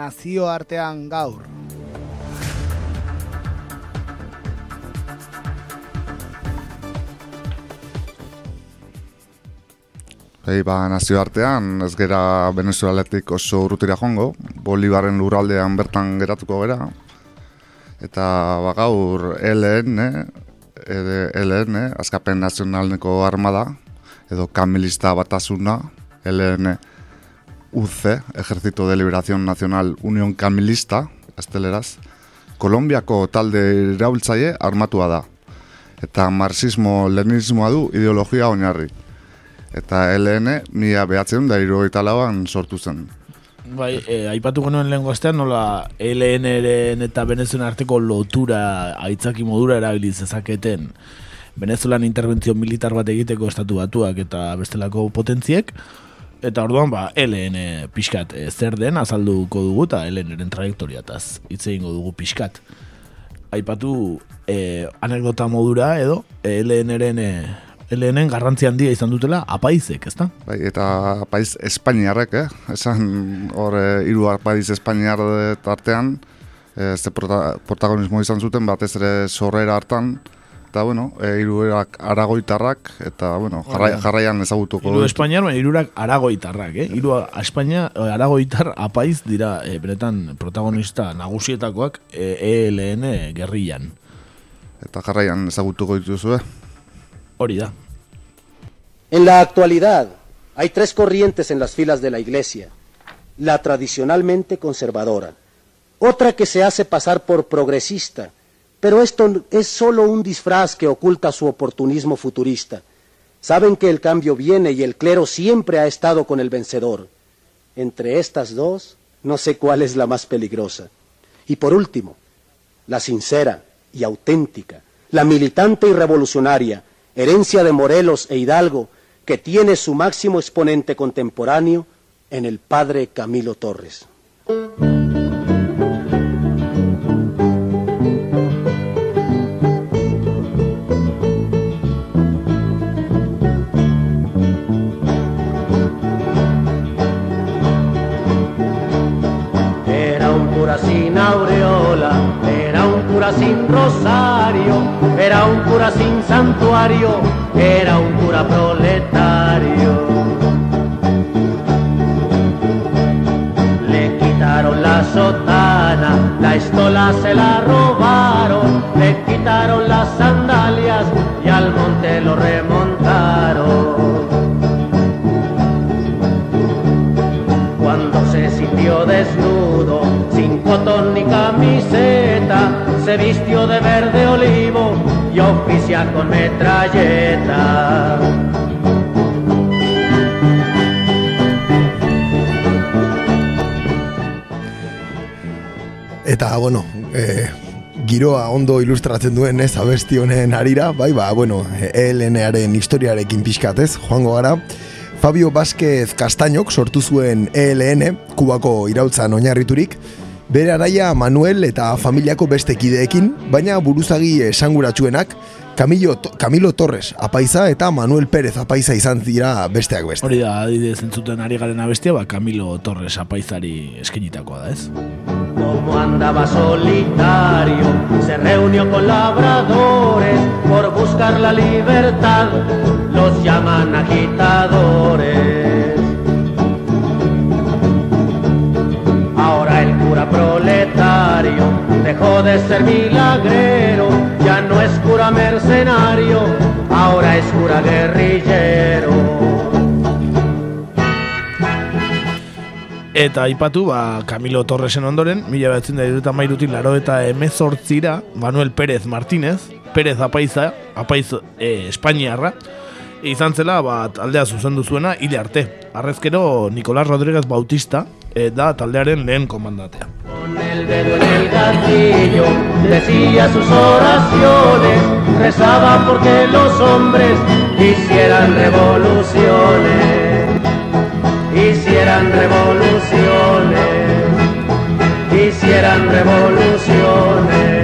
Nazioartean gaur. Ei, ba, nazioartean, ez gera Venezuelatik oso urrutira joango, Bolibarren lurraldean bertan geratuko gera. Eta ba, gaur LN, edo LN, Azkapen Nazionalneko Armada, edo Kamilista Batasuna, LN UC, Ejército de Liberación Nacional Unión Kamilista, esteleraz, Kolombiako talde iraultzaile armatua da. Eta marxismo-leninismoa du ideologia oinarri eta LN mila behatzen da irugaita lauan sortu zen. Bai, e, aipatuko nuen lehen goztean, nola LN-ren eta Venezuelan arteko lotura aitzaki modura erabili zezaketen Venezuelan interbentzio militar bat egiteko estatu batuak eta bestelako potentziek, eta orduan, ba, LN pixkat e, zer den azalduko dugu eta LN-ren trajektoriataz hitz egingo dugu pixkat. Aipatu e, anekdota modura edo LN-ren e, LNen garrantzi handia izan dutela apaizek, ezta? Bai, eta apaiz Espainiarrek, eh? Esan hor eh, hiru apaiz Espainiar tartean, eh, ze prota, protagonismo izan zuten batez ere sorrera hartan, eta, bueno, e, irurak aragoitarrak, eta, bueno, jarrai, jarraian ezagutuko. Ditut. Espainiar, baina hirurak aragoitarrak, eh? Hiru Espainia, eh, aragoitar apaiz dira eh, benetan protagonista nagusietakoak eh, ELN gerrillan. Eta jarraian ezagutuko dituzue. Hori da. En la actualidad hay tres corrientes en las filas de la Iglesia. La tradicionalmente conservadora, otra que se hace pasar por progresista, pero esto es solo un disfraz que oculta su oportunismo futurista. Saben que el cambio viene y el clero siempre ha estado con el vencedor. Entre estas dos, no sé cuál es la más peligrosa. Y por último, la sincera y auténtica, la militante y revolucionaria, herencia de Morelos e Hidalgo, que tiene su máximo exponente contemporáneo en el padre Camilo Torres. Sin rosario, era un cura sin santuario, era un cura proletario. Le quitaron la sotana, la estola se la robaron, le quitaron las sandalias y al monte lo remontaron. Cuando se sintió desnudo, ni camiseta, se vistió de verde olivo y oficia con metralleta. Eta, bueno, e, giroa ondo ilustratzen duen ez abesti honen arira, bai, ba, bueno, ELN-aren historiarekin pixkatez, joango gara. Fabio Vázquez Castañok sortu zuen ELN, Kubako irautzan oinarriturik, bere araia Manuel eta familiako beste kideekin, baina buruzagi esanguratsuenak, Camilo, Camilo Torres apaiza eta Manuel Pérez apaiza izan dira besteak beste. Hori da, adidez entzuten ari garen abestia, ba, Camilo Torres apaizari eskenitakoa da, ez? Como andaba solitario, se reunió con labradores por buscar la libertad, los llaman agitadores. Cura proletario dejó de ser milagrero, ya no es cura mercenario, ahora es cura guerrillero. Eta aipatu, ba, Camilo Torresen ondoren, mila behatzen da iruta mairutik laro eta emezortzira, Manuel Pérez Martínez, Pérez apaiza, apaiz e, Espainiarra, izan zela, ba, taldea zuzendu zuena, hile arte. Arrezkero, Nicolás Rodríguez Bautista, da taldearen lehen komandatea. Con el dedo en el gatillo decía sus oraciones, rezaba porque los hombres hicieran revoluciones, hicieran revoluciones, hicieran revoluciones.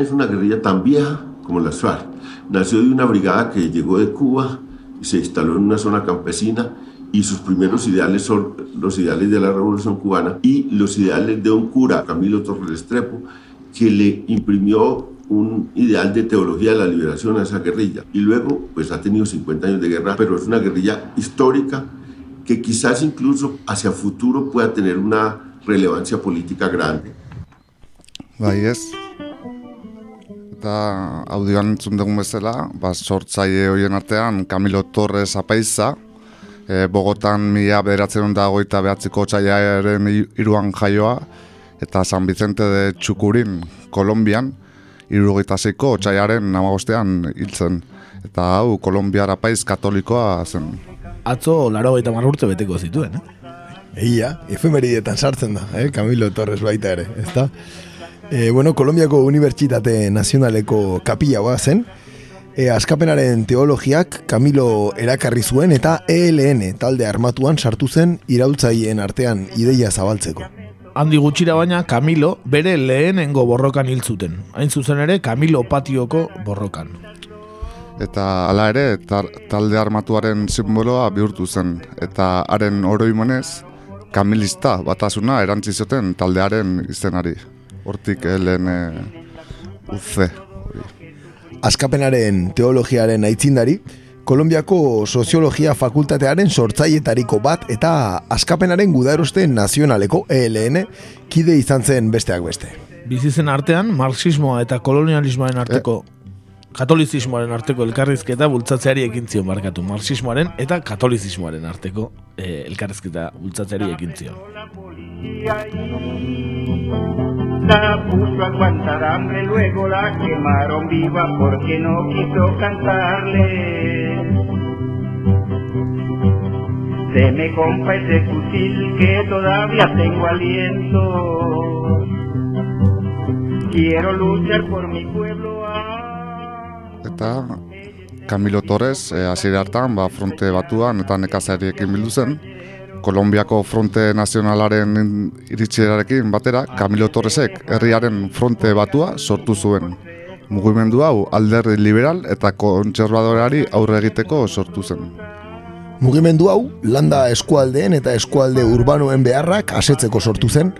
Es una guerrilla tan vieja como las FARC. Nació de una brigada que llegó de Cuba y se instaló en una zona campesina y sus primeros ideales son los ideales de la revolución cubana y los ideales de un cura, Camilo Torres Restrepo, que le imprimió un ideal de teología de la liberación a esa guerrilla. Y luego, pues ha tenido 50 años de guerra, pero es una guerrilla histórica que quizás incluso hacia futuro pueda tener una relevancia política grande. Bai ez. Eta audioan entzun dugun bezala, ba, sortzaile horien artean Camilo Torres apaiza, e, Bogotan mila bederatzen da goita behatziko txaiaren iruan jaioa, eta San Vicente de Txukurin, Kolombian, irugaita zeiko txaiaren namagostean hiltzen. Eta hau, Kolombiar apaiz katolikoa zen. Atzo, laro eta urte beteko zituen, eh? Egia, efemeridietan sartzen da, eh? Camilo Torres baita ere, ezta? E, bueno, Kolombiako Unibertsitate Nazionaleko kapila zen, e, askapenaren teologiak Camilo erakarri zuen eta ELN talde armatuan sartu zen iraultzaileen artean ideia zabaltzeko. Handi gutxira baina Camilo bere lehenengo borrokan hil zuten. Hain zuzen ere Camilo patioko borrokan. Eta hala ere, tar, talde armatuaren simboloa bihurtu zen. Eta haren oroimonez, kamilista batasuna erantzi zuten taldearen izenari. Hortik eh, lehen eh, UC. Askapenaren teologiaren aitzindari, Kolombiako soziologia fakultatearen sortzaietariko bat eta askapenaren gudaroste nazionaleko ELN kide izan zen besteak beste. Bizizen artean, marxismoa eta kolonialismoaren arteko katolizismoaren arteko elkarrizketa bultzatzeari ekin zion markatu. Marxismoaren eta katolizismoaren arteko eh, elkarrizketa bultzatzeari ekin zion. La puso a aguantar hambre, luego la quemaron viva porque no quiso cantarle. Deme compa ese fusil que todavía tengo aliento. Quiero luchar por mi pueblo. Eta Camilo Torres, eh, hasiera hartan, ba, fronte batuan eta nekazariekin bildu zen. Kolombiako fronte nazionalaren iritsierarekin batera, Camilo Torresek herriaren fronte batua sortu zuen. Mugimendu hau alderdi liberal eta kontserbadoreari aurre egiteko sortu zen. Mugimendu hau, landa eskualdeen eta eskualde urbanoen beharrak asetzeko sortu zen,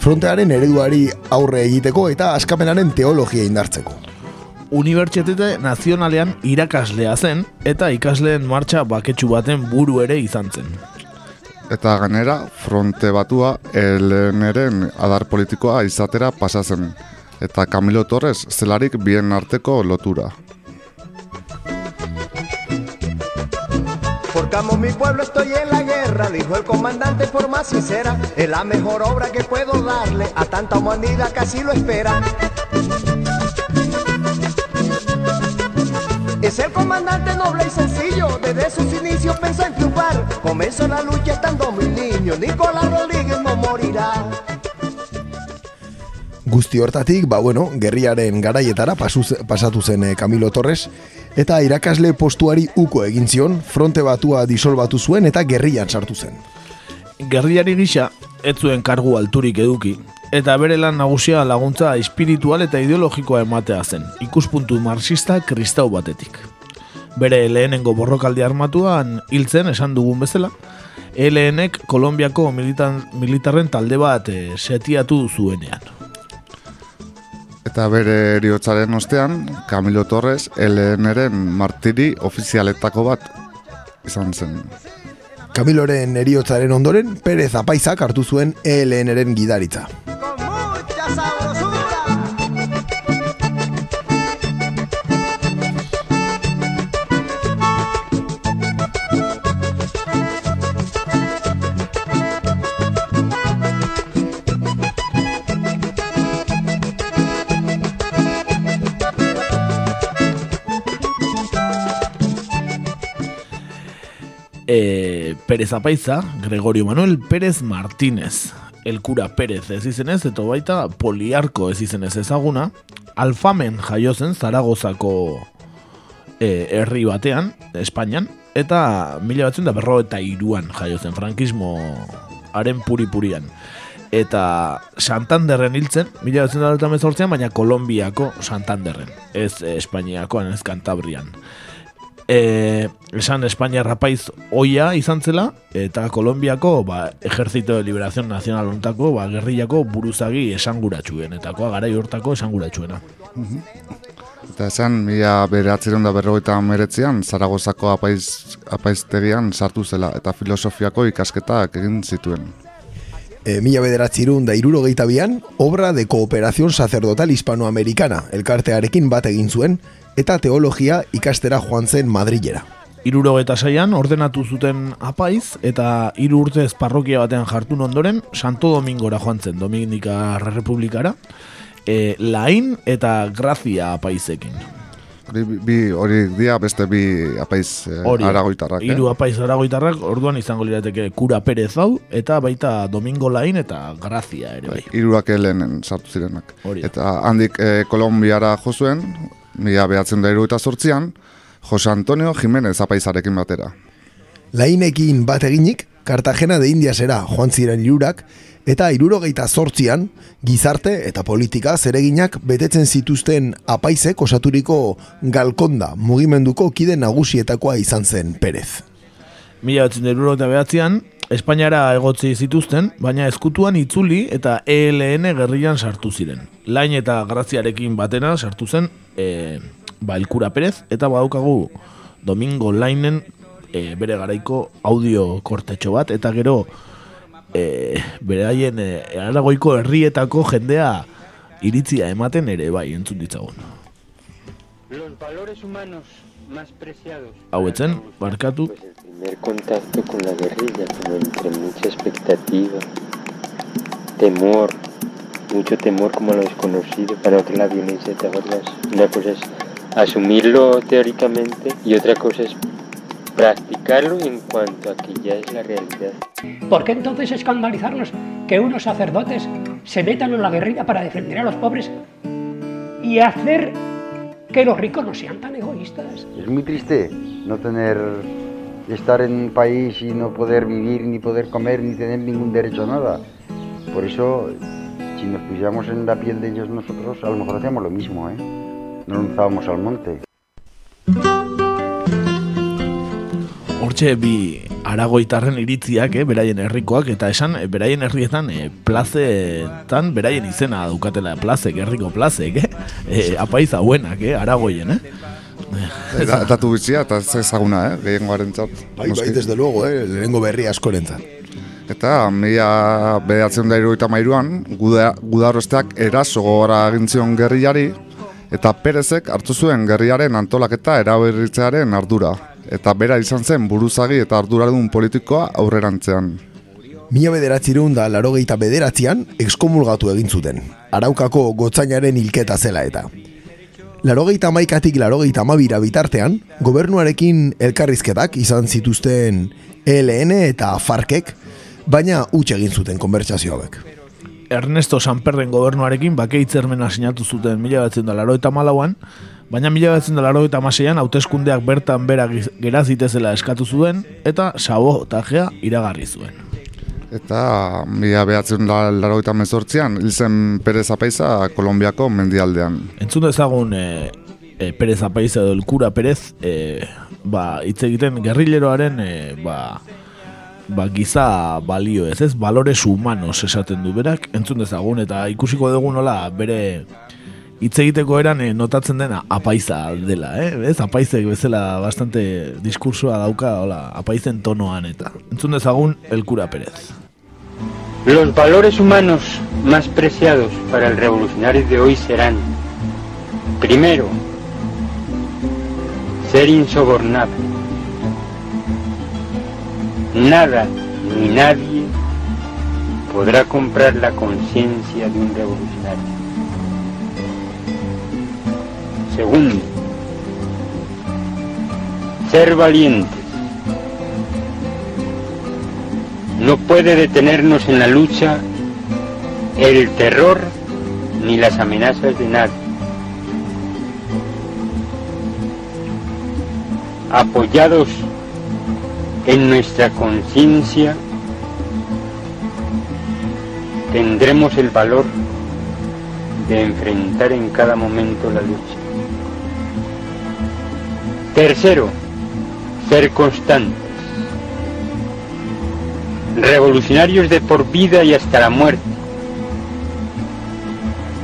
frontearen ereduari aurre egiteko eta askapenaren teologia indartzeko. Unibertsitate nazionalean irakaslea zen eta ikasleen martxa baketsu baten buru ere izan zen. Eta ganera, fronte batua eleneren adar politikoa izatera pasa zen. Eta Camilo Torres zelarik bien arteko lotura. Forcamos mi pueblo, estoy en la guerra, dijo el comandante por más sincera. Es la mejor obra que puedo darle a tanta humanidad así lo espera. Es el comandante noble y sencillo, desde sus inicios pensó en triunfar. Comenzó la lucha estando muy niño, Nicolás Rodríguez no morirá. Guzti hortatik, ba bueno, gerriaren garaietara pasuz, pasatu zen eh, Camilo Torres, eta irakasle postuari uko egin zion, fronte batua disolbatu zuen eta gerrian sartu zen. Gerriari gisa, ez zuen kargu alturik eduki, eta bere lan nagusia laguntza espiritual eta ideologikoa ematea zen, ikuspuntu marxista kristau batetik. Bere lehenengo borrokaldi armatuan hiltzen esan dugun bezala, ELNek Kolombiako militan, militarren talde bat eh, setiatu zuenean. Eta bere eriotzaren ostean, Camilo Torres LNren martiri ofizialetako bat izan zen. Camiloren eriotzaren ondoren, Perez Apaizak hartu zuen ELNren gidaritza. e, Pérez Apaiza, Gregorio Manuel Pérez Martínez, el cura Pérez ez izenez, eta baita poliarko ez izenez ezaguna, alfamen jaiozen Zaragozako e, herri batean, Espainian, eta mila batzen da berro eta iruan jaiozen, frankismo haren puri-purian. Eta Santanderren hiltzen, mila batzen da baina Kolombiako Santanderren, ez eh, Espainiakoan, ez Kantabrian e, esan Espainia rapaiz oia izan zela, eta Kolombiako ba, Ejercito de Liberación Nacional ontako, ba, gerrillako buruzagi esanguratsuenetakoa, garai hortako esanguratsuena. Eta esan, mila beratzeron da berrogeita meretzean, Zaragozako apaiz, apaiztegian sartu zela, eta filosofiako ikasketak egin zituen. E, mila bederatzerun da irurogeita bian, obra de cooperación sacerdotal hispanoamericana, elkartearekin bat egin zuen, eta teologia ikastera joan zen Madrilera. Iruro eta saian ordenatu zuten apaiz eta hiru urtez parrokia batean jartun ondoren Santo Domingora joan zen Dominika Republikara e, Lain eta Grazia apaizekin. Hori bi, hori dia beste bi apaiz eh, aragoitarrak. Hiru eh? apaiz aragoitarrak orduan izango lirateke Kura Perez hau eta baita Domingo Lain eta Grazia ere bai. Hiruak helenen sartu zirenak. Eta handik eh, Kolombiara jo zuen, mila behatzen da eta sortzian, Jose Antonio Jimenez apaizarekin batera. Lainekin bat eginik, Cartagena de Indiasera joan ziren irurak, eta irurogeita zortzian, gizarte eta politika zereginak betetzen zituzten apaizek osaturiko galkonda mugimenduko kide nagusietakoa izan zen Perez. Mila batzen eta behatzean, Espainiara egotzi zituzten, baina eskutuan itzuli eta ELN gerrian sartu ziren. Lain eta graziarekin batena sartu zen e, ba, Elkura Perez, eta badaukagu Domingo Lainen e, bere garaiko audio kortetxo bat, eta gero e, beraien e, aragoiko herrietako jendea iritzia ematen ere bai entzun ditzagun. Los valores humanos más preciados. Hau etzen, barkatu. Primer contacto con la guerrilla, como entre mucha expectativa, temor, mucho temor como a lo desconocido, para que la violencia, ¿te acuerdas? Una cosa es asumirlo teóricamente y otra cosa es practicarlo en cuanto a que ya es la realidad. ¿Por qué entonces escandalizarnos que unos sacerdotes se metan en la guerrilla para defender a los pobres y hacer que los ricos no sean tan egoístas? Es muy triste no tener, estar en un país y no poder vivir, ni poder comer, ni tener ningún derecho a nada. Por eso, si nos pusiéramos en la piel de ellos nosotros, a lo mejor hacíamos lo mismo, ¿eh? No lanzábamos al monte. Hortxe bi aragoitarren iritziak, eh, beraien herrikoak, eta esan, eh, beraien herrietan eh, plazetan, beraien izena dukatela plazek, herriko plazek, eh? eh apaiz hauenak, eh, aragoien, eh? Eta datu bizia, eta ez ezaguna, eh, gehiengoaren txat. Bai, bai, desde luego, eh, lehenengo berri askorentzat. Eta mila behatzen da iruita mairuan, gudarrozteak eraso gogora agintzion gerriari, eta Perezek hartu zuen gerriaren antolaketa eraberritzearen ardura. Eta bera izan zen buruzagi eta arduradun politikoa aurrerantzean. Mila bederatzireun da larogeita bederatzean ekskomulgatu egin zuten. Araukako gotzainaren hilketa zela eta. Larogeita maikatik larogeita mabira bitartean, gobernuarekin elkarrizketak izan zituzten ELN eta FARKek, baina utxe egin zuten konbertsazio hauek. Ernesto Sanperren gobernuarekin bake hitzermena sinatu zuten mila batzen da laro eta malauan, baina mila batzen da laro eta maseian hauteskundeak bertan bera gerazitezela eskatu zuen eta sabotajea iragarri zuen. Eta mila behatzen laro eta mezortzian, hilzen Perez Apaiza Kolombiako mendialdean. Entzun dezagun e, e, Perez Apaiza edo Elkura Perez e, ba, hitz egiten gerrileroaren e, ba, ba, giza balio ez ez, balores humanos esaten du berak, entzun dezagun eta ikusiko dugu nola bere hitz egiteko eran e, notatzen dena apaiza dela, eh? ez? Apaizek bezala bastante diskursoa dauka, hola, apaizen tonoan eta entzun dezagun Elkura Perez. Los valores humanos más preciados para el revolucionario de hoy serán, primero, ser insobornable. Nada ni nadie podrá comprar la conciencia de un revolucionario. Segundo, ser valientes. No puede detenernos en la lucha el terror ni las amenazas de nadie. Apoyados en nuestra conciencia, tendremos el valor de enfrentar en cada momento la lucha. Tercero, ser constantes revolucionarios de por vida y hasta la muerte,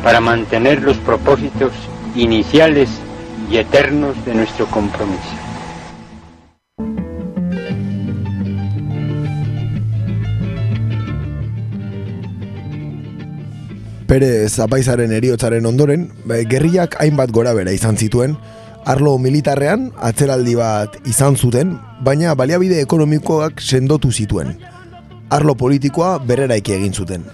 para mantener los propósitos iniciales y eternos de nuestro compromiso. Perez apaizaren eriotzaren ondoren, gerriak hainbat gora bera izan zituen, arlo militarrean atzeraldi bat izan zuten, baina baliabide ekonomikoak sendotu zituen. Arlo politikoa berreraiki egin zuten.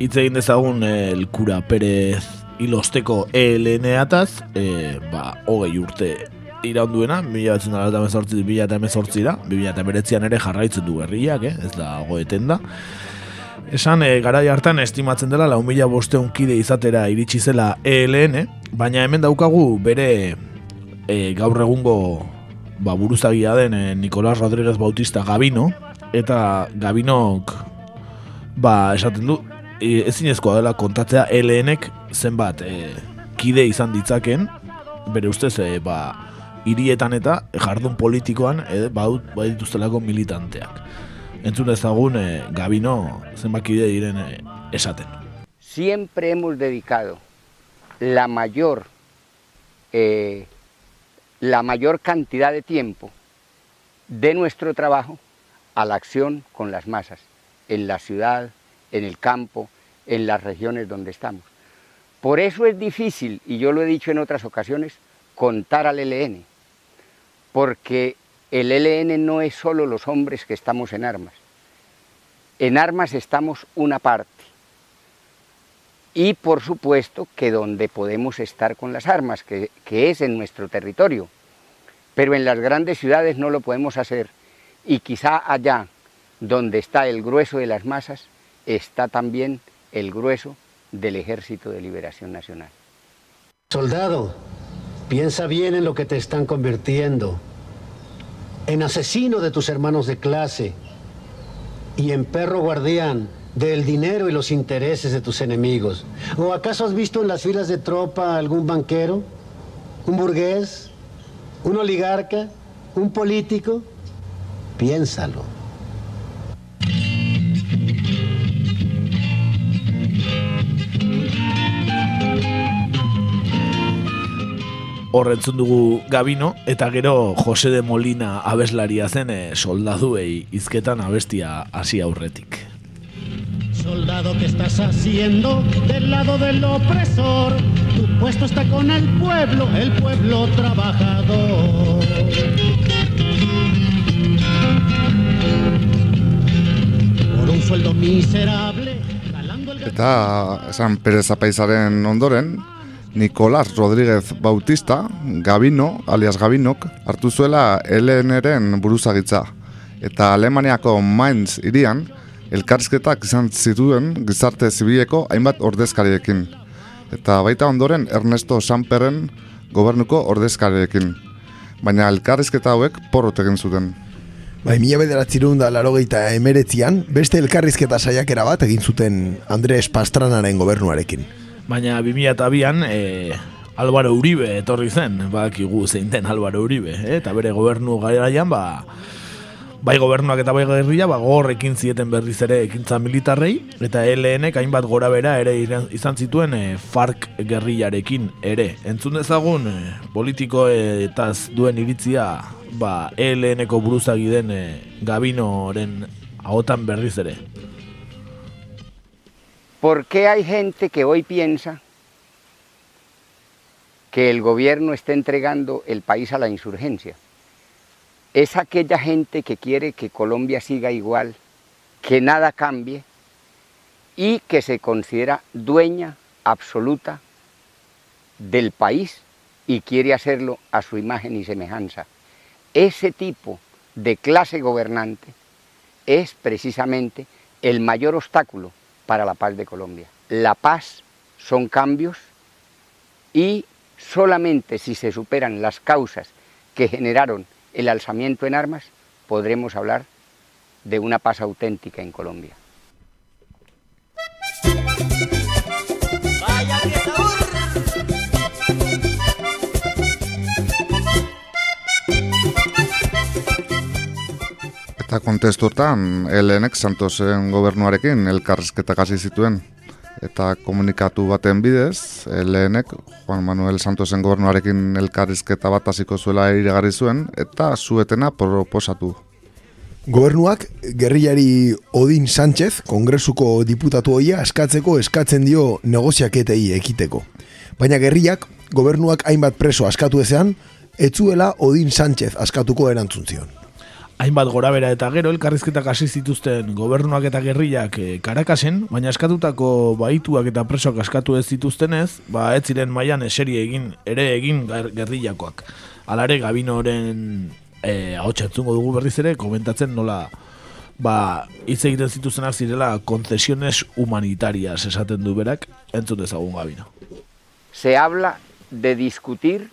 Itz egin dezagun el cura Pérez ilosteko ELN-ataz, e, ba, hogei urte iraunduena, 1918 2018 da, 2019an ere jarraitzen du herriak, eh? ez da goeten da. Esan, e, garai hartan estimatzen dela, lau mila bosteun kide izatera iritsi zela ELN, baina hemen daukagu bere e, gaur egungo ba, buruzagia den e, Nicolás Rodríguez Bautista Gabino, eta Gabinok ba, esaten du, e, ezinezkoa dela kontatzea ELNek zenbat e, kide izan ditzaken, bere ustez, e, ba, hirietan eta jardun politikoan e, baut, badituztelako militanteak. Entzun ezagun e, Gabino zenbat kide diren e, esaten. Siempre hemos dedicado la mayor eh, la mayor cantidad de tiempo de nuestro trabajo a la acción con las masas, en la ciudad, en el campo, en las regiones donde estamos. Por eso es difícil, y yo lo he dicho en otras ocasiones, contar al ELN, porque el ELN no es solo los hombres que estamos en armas. En armas estamos una parte. Y por supuesto que donde podemos estar con las armas, que, que es en nuestro territorio. Pero en las grandes ciudades no lo podemos hacer. Y quizá allá, donde está el grueso de las masas, está también el grueso del Ejército de Liberación Nacional. Soldado, piensa bien en lo que te están convirtiendo. En asesino de tus hermanos de clase y en perro guardián del dinero y los intereses de tus enemigos. ¿O acaso has visto en las filas de tropa algún banquero, un burgués, un oligarca, un político? Piénsalo. Horrentzun dugu Gabino, eta gero Jose de Molina abeslaria zen e, soldaduei izketan abestia hasi aurretik. Soldado que estás haciendo del lado del opresor, tu puesto está con el pueblo, el pueblo trabajador. Por un sueldo miserable, Eta esan Perez Apaizaren ondoren, Nicolás Rodríguez Bautista, Gabino, alias Gabinok, hartu zuela LNren buruzagitza. Eta Alemaniako Mainz irian, elkarrizketak izan zituen gizarte zibileko hainbat ordezkariekin. Eta baita ondoren Ernesto Sanperren gobernuko ordezkariekin. Baina elkarrizketa hauek porrot egin zuten. Bai, mila bederatzirun da larogeita emeretzian, beste elkarrizketa saiakera bat egin zuten Andres Pastranaren gobernuarekin. Baina 2002an e, Álvaro Uribe etorri zen, badakigu zein den Álvaro Uribe, eh? eta bere gobernu garaian ba, bai gobernuak eta bai gerrilla ba, gorrekin zieten berriz ere ekintza militarrei, eta LNek hainbat gora bera ere izan zituen e, FARC gerrillarekin ere. Entzun dezagun e, politiko eta duen iritzia ba, LNeko buruzagi den e, Gabinoren ahotan berriz ere. ¿Por qué hay gente que hoy piensa que el gobierno está entregando el país a la insurgencia? Es aquella gente que quiere que Colombia siga igual, que nada cambie y que se considera dueña absoluta del país y quiere hacerlo a su imagen y semejanza. Ese tipo de clase gobernante es precisamente el mayor obstáculo para la paz de Colombia. La paz son cambios y solamente si se superan las causas que generaron el alzamiento en armas, podremos hablar de una paz auténtica en Colombia. Eta kontestuetan, Helenek Santosen gobernuarekin elkarrizketak hasi zituen. Eta komunikatu baten bidez, Helenek Juan Manuel Santosen gobernuarekin elkarrizketa bat hasiko zuela iragarri zuen, eta zuetena proposatu. Gobernuak gerrilari Odin Sánchez, kongresuko diputatu hoia eskatzeko eskatzen dio negoziaketei ekiteko. Baina gerriak gobernuak hainbat preso askatu ezean, etzuela Odin Sánchez askatuko erantzun zion. Hainbat gorabera eta gero elkarrizketak hasi zituzten gobernuak eta gerriak e, Karakasen, baina eskatutako baituak eta presoak askatu ez zituztenez, ba ez ziren mailan eseri egin ere egin ger- gerrillakoak. Alare Gabinoren eh ahotsa entzungo dugu berriz ere komentatzen nola ba hitz egiten zituztenak zirela koncesiones humanitarias esaten du berak, entzun dezagun Gabino. se habla de discutir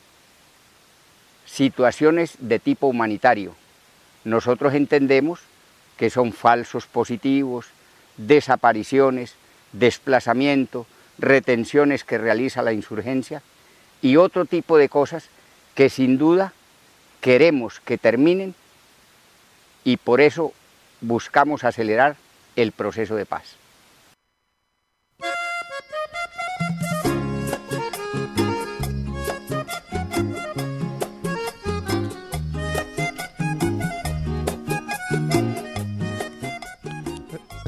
situaciones de tipo humanitario. Nosotros entendemos que son falsos positivos, desapariciones, desplazamiento, retenciones que realiza la insurgencia y otro tipo de cosas que sin duda queremos que terminen y por eso buscamos acelerar el proceso de paz.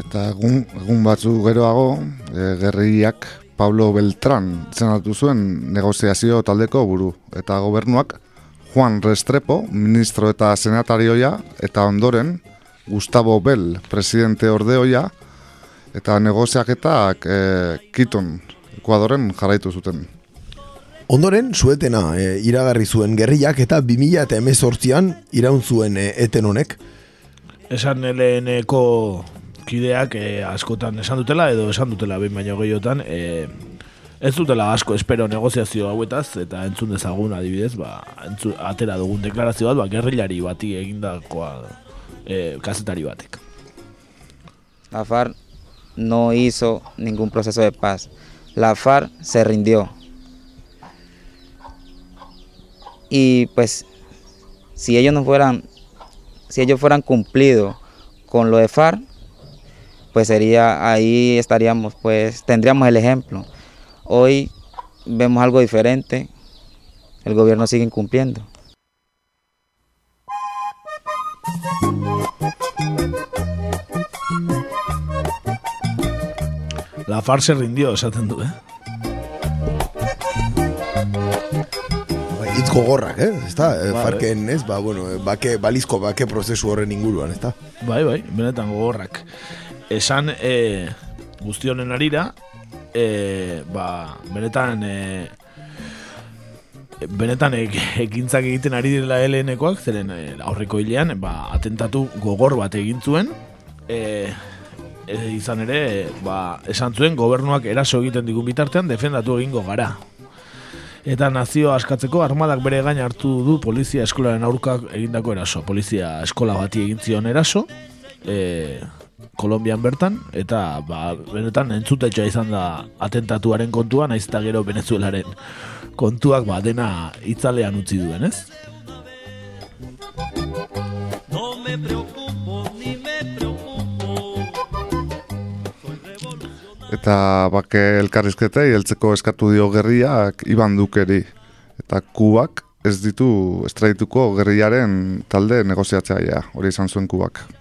Eta egun, egun batzu geroago, e, gerriak Pablo Beltran zenatu zuen negoziazio taldeko buru. Eta gobernuak Juan Restrepo, ministro eta senatarioia, eta ondoren Gustavo Bell, presidente ordeoia, eta negoziaketak e, Kiton, Ekuadoren jarraitu zuten. Ondoren, suetena e, iragarri zuen gerriak eta 2000 eta emezortzian iraun zuen e, eten honek. Esan LN-ko kideak eh, askotan esan dutela edo esan dutela behin baino gehiotan eh, ez dutela asko espero negoziazio hauetaz eta entzun dezagun adibidez ba, entzu, atera dugun deklarazio bat ba, gerrilari bati egindakoa eh, kazetari batek. La FARC no hizo ningún proceso de paz. La FARC se rindió. Y pues, si ellos no fueran, si ellos fueran cumplido con lo de FARC, pues sería, ahí estaríamos, pues tendríamos el ejemplo. Hoy vemos algo diferente, el gobierno sigue incumpliendo. La FARC se rindió, esaten du, eh? Hitz gogorrak, eh? Ezta? E, Bai, farken, ez? Ba, bueno, bake, balizko bake prozesu horren inguruan, ezta? Bai, bai, benetan gogorrak. Esan e, guzti honen arira, e, ba, benetan e, benetan ek, ekintzak egiten ari direla LN-koak, zeren e, aurreko hilean, ba, atentatu gogor bat egin zuen, e, e, izan ere, ba, esan zuen gobernuak eraso egiten digun bitartean defendatu egingo gara. Eta nazio askatzeko armadak bere gain hartu du polizia eskolaren aurkak egindako eraso. Polizia eskola bati egin zion eraso, e, Kolombian bertan, eta ba, benetan entzutetxoa izan da atentatuaren kontua, naiz eta gero Venezuelaren kontuak ba, dena itzalean utzi duen, ez? No me preocupo ni me preocupo. Eta bake elkarrizketei heltzeko eskatu dio gerriak Iban Dukeri. Eta Kubak ez ditu estraituko gerriaren talde negoziatzailea, hori izan zuen Kubak.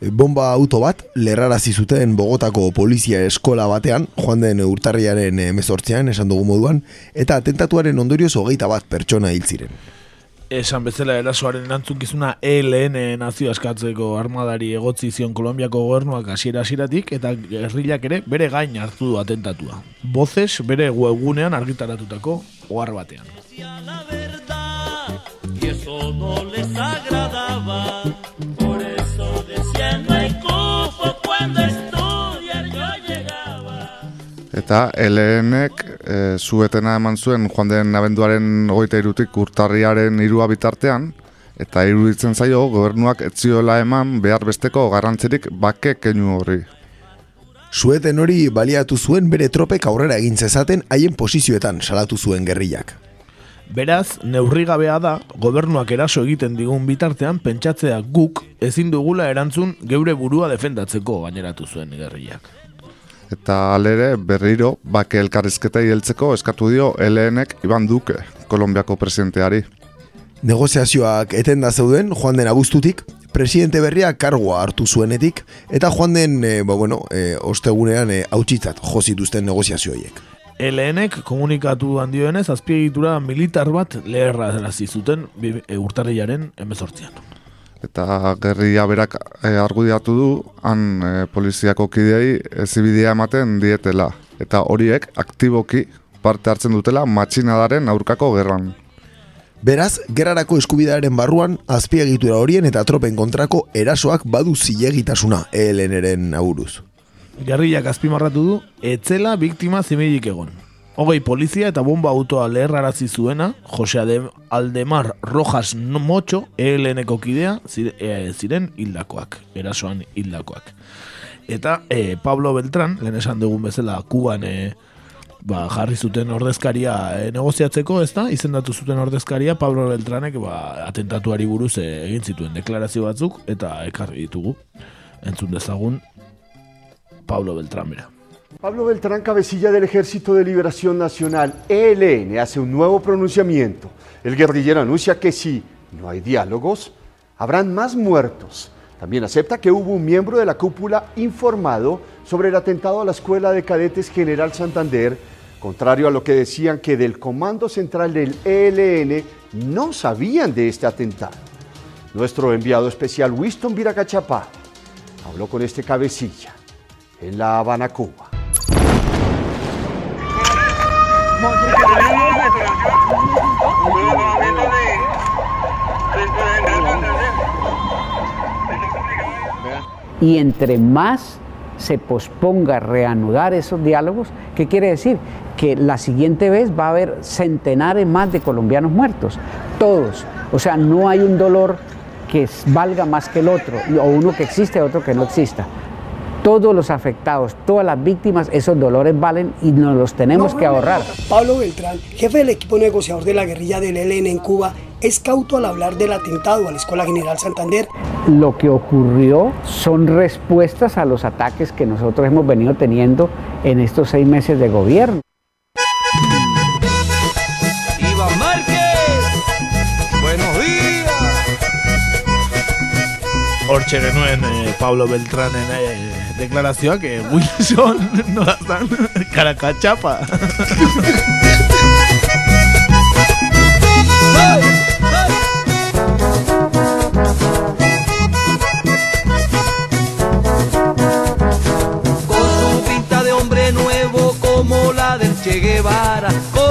E, Bomba auto bat lerrarazi zuten Bogotako polizia eskola batean, joan den urtarriaren emezortzean, esan dugu moduan, eta atentatuaren ondorioz hogeita bat pertsona hil ziren. Esan bezala erasoaren erantzukizuna ELN nazio askatzeko armadari egotzi zion Kolombiako gobernuak hasiera hasieratik eta gerrilak ere bere gain hartu du atentatua. Voces bere webgunean argitaratutako ohar batean. Y eso no les agradaba. Eta LN-ek e, zuetena eman zuen joan den abenduaren hogeita irutik urtarriaren irua bitartean, eta iruditzen zaio gobernuak etzioela eman behar besteko garrantzirik bake keinu horri. Sueten hori baliatu zuen bere tropek aurrera egin zezaten haien posizioetan salatu zuen gerrilak. Beraz, neurrigabea da, gobernuak eraso egiten digun bitartean pentsatzea guk ezin dugula erantzun geure burua defendatzeko gaineratu zuen gerriak. Eta alere berriro bake elkarrizketa heltzeko eskatu dio LN-ek Iban Duke, Kolombiako presidenteari. Negoziazioak etenda zeuden joan den abuztutik, presidente berria kargoa hartu zuenetik, eta joan den, e, ba, bueno, e, ostegunean e, hautsitzat jo zituzten negoziazioiek. LN-ek komunikatu handioenez azpiegitura militar bat leherra zuten bi- e, urtarrilaren emezortzian. Eta gerria berak e, argudiatu du, han e, poliziako kideei ezibidea ematen dietela. Eta horiek aktiboki parte hartzen dutela matxinadaren aurkako gerran. Beraz, gerrarako eskubidearen barruan, azpiegitura horien eta tropen kontrako erasoak badu zilegitasuna ELN-eren aburuz. Gerriak azpimarratu du, etzela biktima zimilik egon. Hogei polizia eta bomba autoa leherrarazi zuena, Jose Aldemar Rojas Mocho, ELN-eko kidea, zire- e, ziren hildakoak, erasoan hildakoak. Eta e, Pablo Beltran, lehen esan dugun bezala, Kuban e, ba, jarri zuten ordezkaria e, negoziatzeko, ez da, izendatu zuten ordezkaria, Pablo Beltranek ba, atentatuari buruz e, egin zituen deklarazio batzuk, eta ekarri ditugu. Entzun dezagun, Pablo Beltrán, mira. Pablo Beltrán, cabecilla del Ejército de Liberación Nacional, ELN, hace un nuevo pronunciamiento. El guerrillero anuncia que si no hay diálogos, habrán más muertos. También acepta que hubo un miembro de la cúpula informado sobre el atentado a la Escuela de Cadetes General Santander, contrario a lo que decían que del Comando Central del ELN no sabían de este atentado. Nuestro enviado especial Winston Viracachapá habló con este cabecilla en La Habana, Cuba. Y entre más se posponga reanudar esos diálogos, ¿qué quiere decir? Que la siguiente vez va a haber centenares más de colombianos muertos, todos. O sea, no hay un dolor que valga más que el otro, o uno que existe, otro que no exista. Todos los afectados, todas las víctimas, esos dolores valen y nos los tenemos que ahorrar. Pablo Beltrán, jefe del equipo negociador de la guerrilla del ELN en Cuba, es cauto al hablar del atentado a la Escuela General Santander. Lo que ocurrió son respuestas a los ataques que nosotros hemos venido teniendo en estos seis meses de gobierno. Iván Márquez, buenos días. Hortxe genuen eh, Pablo Beltranen eh, deklarazioak eh, Wilson nolatan karakatxapa. Con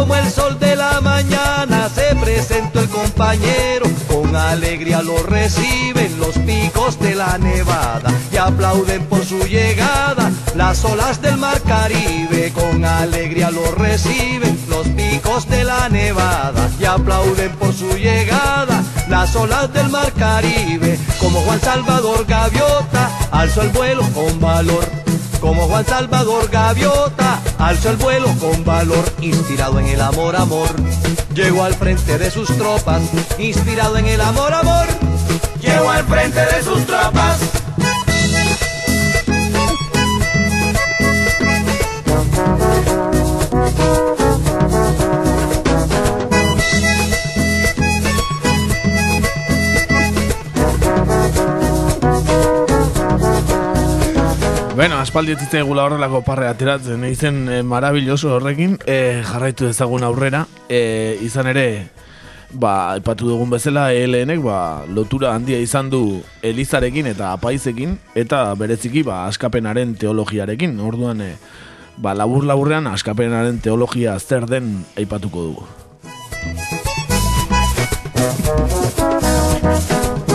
como el sol de la mañana se presentó el compañero, con alegría lo reciben los picos de la nevada y aplauden por su llegada las olas del mar Caribe, con alegría lo reciben los picos de la nevada y aplauden por su llegada las olas del mar Caribe, como Juan Salvador Gaviota alzó el vuelo con valor. Como Juan Salvador Gaviota, alzó el vuelo con valor, inspirado en el amor, amor. Llegó al frente de sus tropas, inspirado en el amor, amor. Llegó al frente de sus tropas. Bueno, aspaldi ez gula horrelako parre ateratzen, izen e, marabilloso horrekin, e, jarraitu dezagun aurrera, e, izan ere, ba, epatu dugun bezala, ELNek, ba, lotura handia izan du Elizarekin eta Apaizekin, eta bereziki, ba, askapenaren teologiarekin, orduan, e, ba, labur-laburrean askapenaren teologia zer den aipatuko dugu.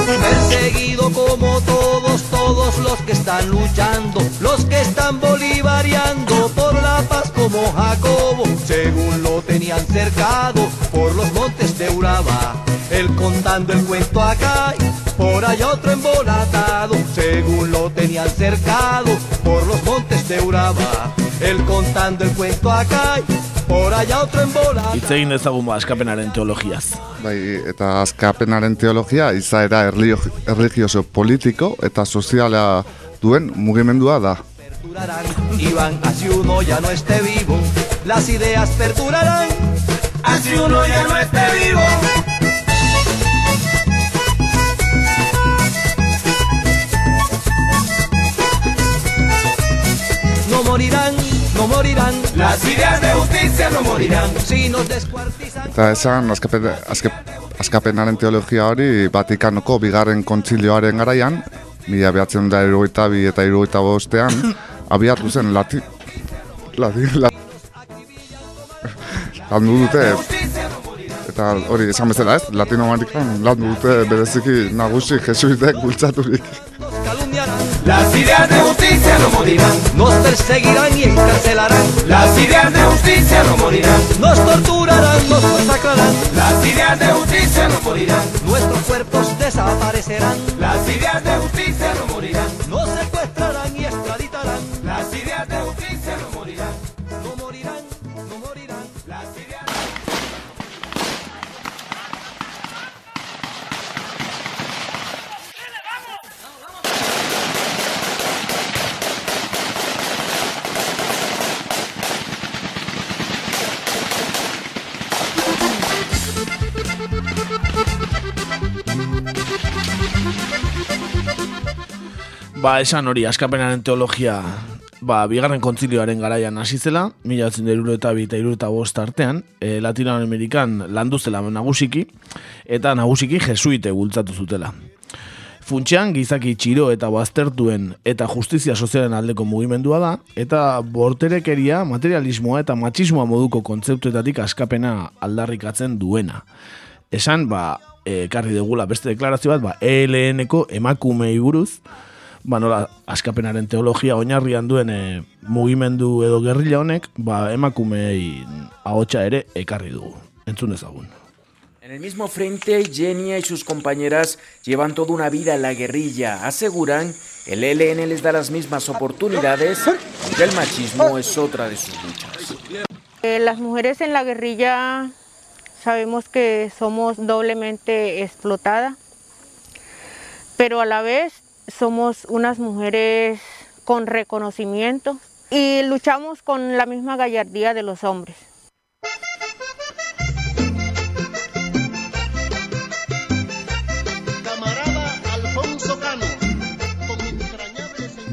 Perseguido como están luchando, los que están bolivariando por la paz como Jacobo, según lo tenían cercado por los montes de Urabá. Él contando el cuento acá, y por allá otro embolatado, según lo tenían cercado por los montes de Urabá. Él contando el cuento acá, y por allá otro embolatado. Hitz egin dezagun askapenaren teologiaz. Bai, eta azkapenaren teologia izaera erlio- erligioso politiko eta soziala duen mugimendua da. Iván, así uno ya no esté vivo, las ideas perdurarán, así uno ya no esté vivo. No morirán, no morirán, las ideas de justicia no morirán, si nos descuartizan. Eta esan azkapen, azke, askapenaren teologia hori Vatikanoko bigarren kontzilioaren garaian, mila behatzen da irugaita bi eta irugaita bostean, abiatu zen lati... Lati... lati landu dute eta hori esan bezala ez, Latinoamerikan landu dute bereziki nagusi jesuitek bultzaturik. Las ideas de justicia no morirán, nos perseguirán y encarcelarán. Las ideas de justicia no morirán, nos torturarán, nos masacrarán. Las ideas de justicia no morirán, nuestros cuerpos desaparecerán. Las ideas de justicia no morirán, Ba, esan hori, askapenaren teologia, ba, bigarren kontzilioaren garaian hasi zela, mila batzen eta bi eta eta bost artean, e, Latinoamerikan landu zela nagusiki, eta nagusiki jesuite bultzatu zutela. Funtxean, gizaki txiro eta baztertuen eta justizia sozialen aldeko mugimendua da, eta borterekeria, materialismoa eta matxismoa moduko kontzeptuetatik askapena aldarrikatzen duena. Esan, ba, ekarri degula beste deklarazio bat, ba, ELN-eko emakumei buruz, ba, nola, askapenaren teologia oinarrian duen e, mugimendu edo gerrilla honek, ba, emakumei ahotsa ere ekarri dugu. Entzun dezagun. En el mismo frente, Genia y sus compañeras llevan toda una vida en la guerrilla. Aseguran, el ELN les da las mismas oportunidades, aunque el machismo es otra de sus luchas. Eh, las mujeres en la guerrilla sabemos que somos doblemente explotadas, pero a la vez somos unas mujeres con reconocimiento y luchamos con la misma gallardía de los hombres.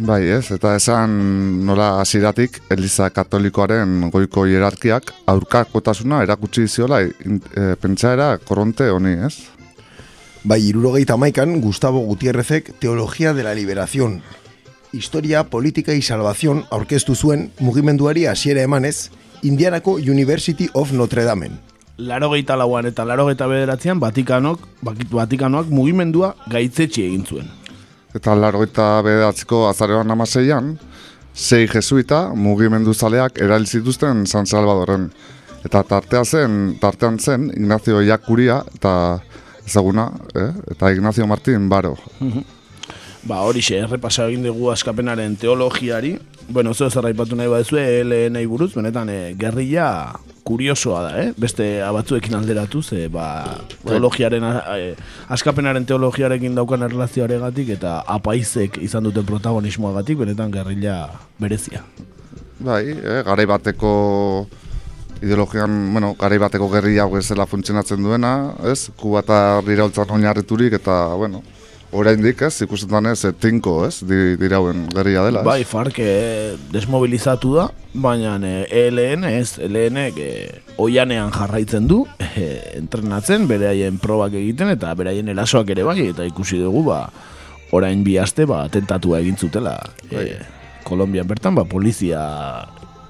Bai, ez, eta esan nola hasiratik Eliza Katolikoaren goiko hierarkiak aurkakotasuna erakutsi ziola e, pentsaera koronte honi, ez? Bai, irurogeita maikan, Gustavo Gutiérrezek Teologia de la Liberación, Historia, Politika y Salvación aurkeztu zuen mugimenduari hasiera emanez, Indianako University of Notre Damen. Laro lauan eta laro bederatzean Vatikanok, Vatikanoak mugimendua gaitzetxe egin zuen. Eta laro eta bederatziko azarean amaseian, sei jesuita mugimendu zaleak erail zituzten San Salvadorren. Eta tartea zen, tartean zen Ignacio Iacuria eta ezaguna, eh? eta Ignacio Martín Baro. Ba, hori xe, errepasa egin dugu askapenaren teologiari. Bueno, zeo zer aipatu nahi baduzu, ELN buruz, benetan, e, gerrilla kuriosoa da, eh? Beste batzuekin alderatuz, e, ba, teologiaren, a- e, askapenaren teologiarekin daukan erlazioaregatik eta apaizek izan duten protagonismoagatik, benetan gerrilla berezia. Bai, eh, garai bateko ideologian, bueno, garai bateko gerri hau ezela funtzionatzen duena, ez? Kuba eta iraultzan oinarriturik eta, bueno, oraindik ez, ikusten ez, eh, tinko, ez, di, dirauen gerria dela, ez? Bai, FARC eh, desmobilizatu da, baina eh, ELN ez, ELN eh, oianean jarraitzen du, eh, entrenatzen, beraien probak egiten eta beraien erasoak ere bai, eta ikusi dugu, ba, orain bi aste, ba, tentatua egin zutela. Eh, Kolombian bertan, ba, polizia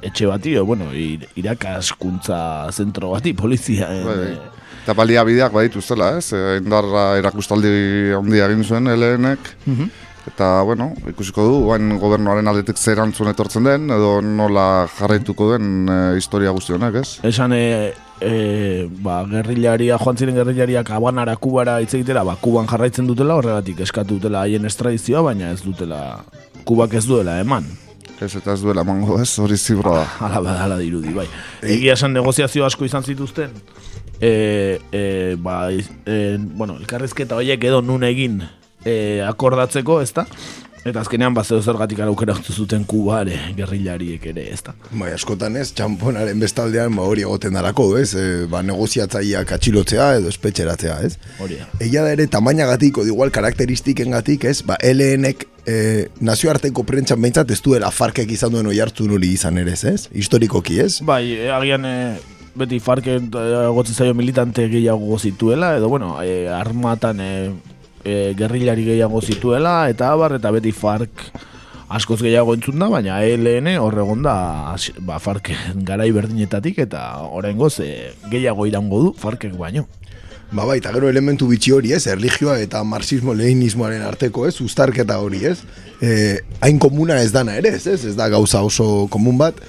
etxe bati, bueno, ir, irakaskuntza zentro bati, polizia. Bai, Eta baliabideak baditu zela, ez? Eh, Indarra erakustaldi handia egin zuen LN-ek. Eta, bueno, ikusiko du, bain gobernuaren aldetik zer erantzun etortzen den, edo nola jarraituko den e, historia guzti honek, ez? Esan, e, e, ba, gerrilaria, joan ziren gerrilariak abanara kubara hitz egitera, ba, kuban jarraitzen dutela, horregatik eskatu dutela haien estradizioa, baina ez dutela, kubak ez duela eman. Ez eta ez duela emango, ez? Hori zibra da. Hala bada, hala dirudi, bai. Egia esan negoziazio asko izan zituzten, e, e, ba, e, bueno, elkarrizketa horiek edo nun egin e, akordatzeko, ezta? Eta azkenean bat zergatik aukera hartu zuten kubare gerrilariek ere, ezta? Bai, askotan ez, txamponaren bestaldean ba, hori egoten darako, ez? E, ba, negoziatzaileak atxilotzea edo espetxeratzea, ez? Hori da. Egia da ere tamainagatik, o igual karakteristikengatik, ez? Ba, LNek e, nazioarteko prentxan behintzat ez duela farkek izan duen oi hartu nuli izan ere, ez? Historikoki, ez? Bai, e, agian e, beti farken gotzi zaio militante gehiago zituela, edo, bueno, e, armatan e, e, gerrilari gehiago zituela, eta abar, eta beti fark askoz gehiago entzun da, baina ELN horregon da ba, farken garai berdinetatik, eta horrengoz e, gehiago irango du farkek baino. Ba bai, eta gero elementu bitxi hori, ez, erlijioa eta marxismo-leninismoaren arteko, ez, uztarketa hori, ez, e, hain komuna ez dana ere, ez, ez, ez da gauza oso komun bat,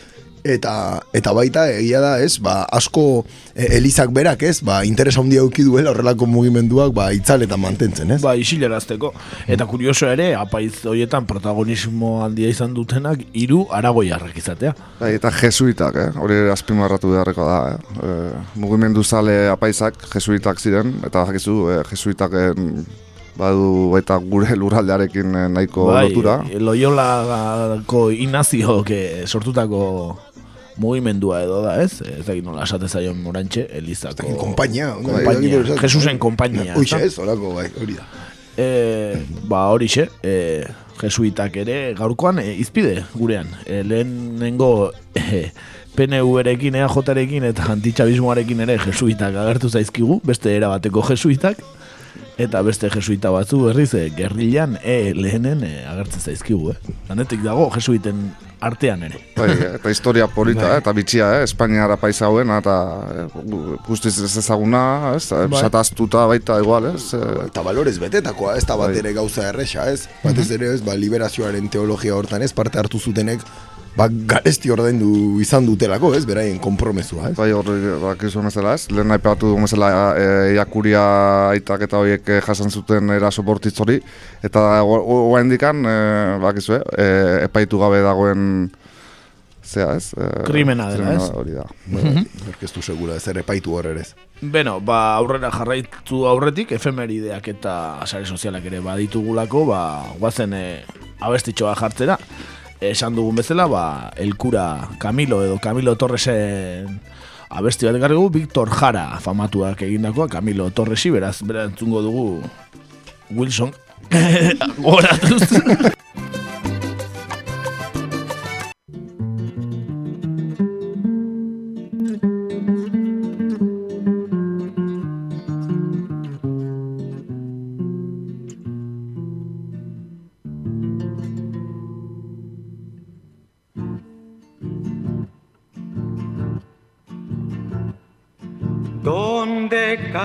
eta eta baita egia da, ez, ba, asko e, elizak berak, ez, ba, interesa handia eduki duela horrelako mugimenduak, ba, itzaletan mantentzen, ez? Ba, isilerazteko. Eta kurioso ere, apaiz horietan protagonismo handia izan dutenak hiru aragoiarrak izatea. Bai, eta jesuitak, eh? hori azpimarratu beharreko da. Eh? E, mugimendu zale apaizak jesuitak ziren, eta jakizu jesuitak eh, badu eta gure lurraldearekin eh, nahiko lotura. Loiolako Inazio que sortutako mugimendua edo da, ez? Ez dakit nola esate zaion morantxe, Elizako... Bai, Konpainia, bai, bai, Jesusen konpainia. Hoxe ezta? ez, horako, bai, hori da. E, ba horixe, e, jesuitak ere gaurkoan e, izpide gurean. E, lehenengo e, PNV-rekin, EAJ-rekin eta antitxabismoarekin ere jesuitak agertu zaizkigu, beste erabateko jesuitak, eta beste jesuita batzu berriz e, gerrilan e, lehenen e, agertzen zaizkigu, eh? Danetik dago jesuiten artean ere. Bai, eta historia polita, Bai. eh, eta bitxia, eh, Espainiara paisa hauen, eta eh, gu- guztiz ez ezaguna, ez, eh, Bai. sataztuta baita igual, ez. eh, Eta balorez betetakoa, ez da bat Bai. ere gauza erresa, ez? Batez ere, ez, ba, liberazioaren teologia hortan, ez, parte hartu zutenek, ba, garesti ordaindu izan dutelako, ez, beraien konpromesua, ez? Bai, hor, bakizu bezala, ez? Lehen aipatu du bezala, e, jakuria aitak eta horiek eh, jasan zuten eraso bortitz hori, eta oa indikan, e, bakizu, e, epaitu gabe dagoen, zea, ez? E, Krimena dela, ez? Hori da. Mhm. Erkeztu segura, ez ere epaitu hor ere ez. Beno, ba, aurrera jarraitu aurretik, efemerideak eta sare sozialak ere baditugulako, ba, guazen e, abestitxoa jartzera. Esan dugun bezala, ba, elkura Camilo edo Camilo Torresen abesti bat ekarri dugu, Victor Jara famatuak egindakoa, Camilo Torresi, beraz, bera entzungo dugu Wilson goratuz.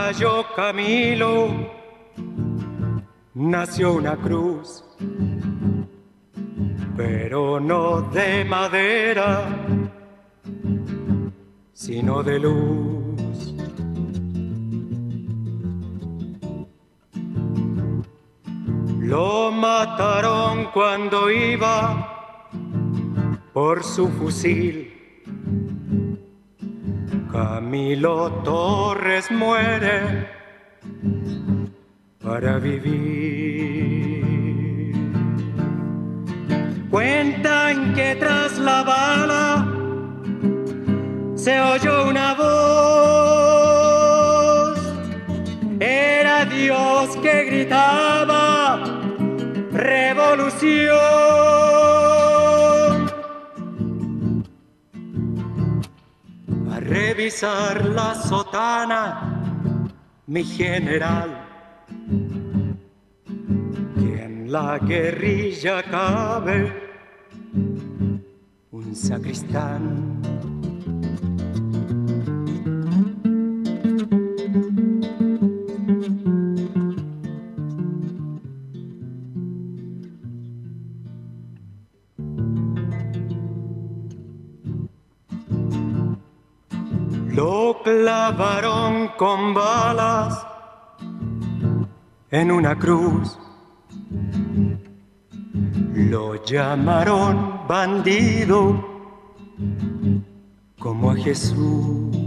Cayó Camilo, nació una cruz, pero no de madera, sino de luz. Lo mataron cuando iba por su fusil. Camilo Torres muere para vivir. Cuentan que tras la bala se oyó una voz. Era Dios que gritaba, revolución. Revisar la sotana, mi general, que en la guerrilla cabe un sacristán. Clavaron con balas en una cruz. Lo llamaron bandido como a Jesús.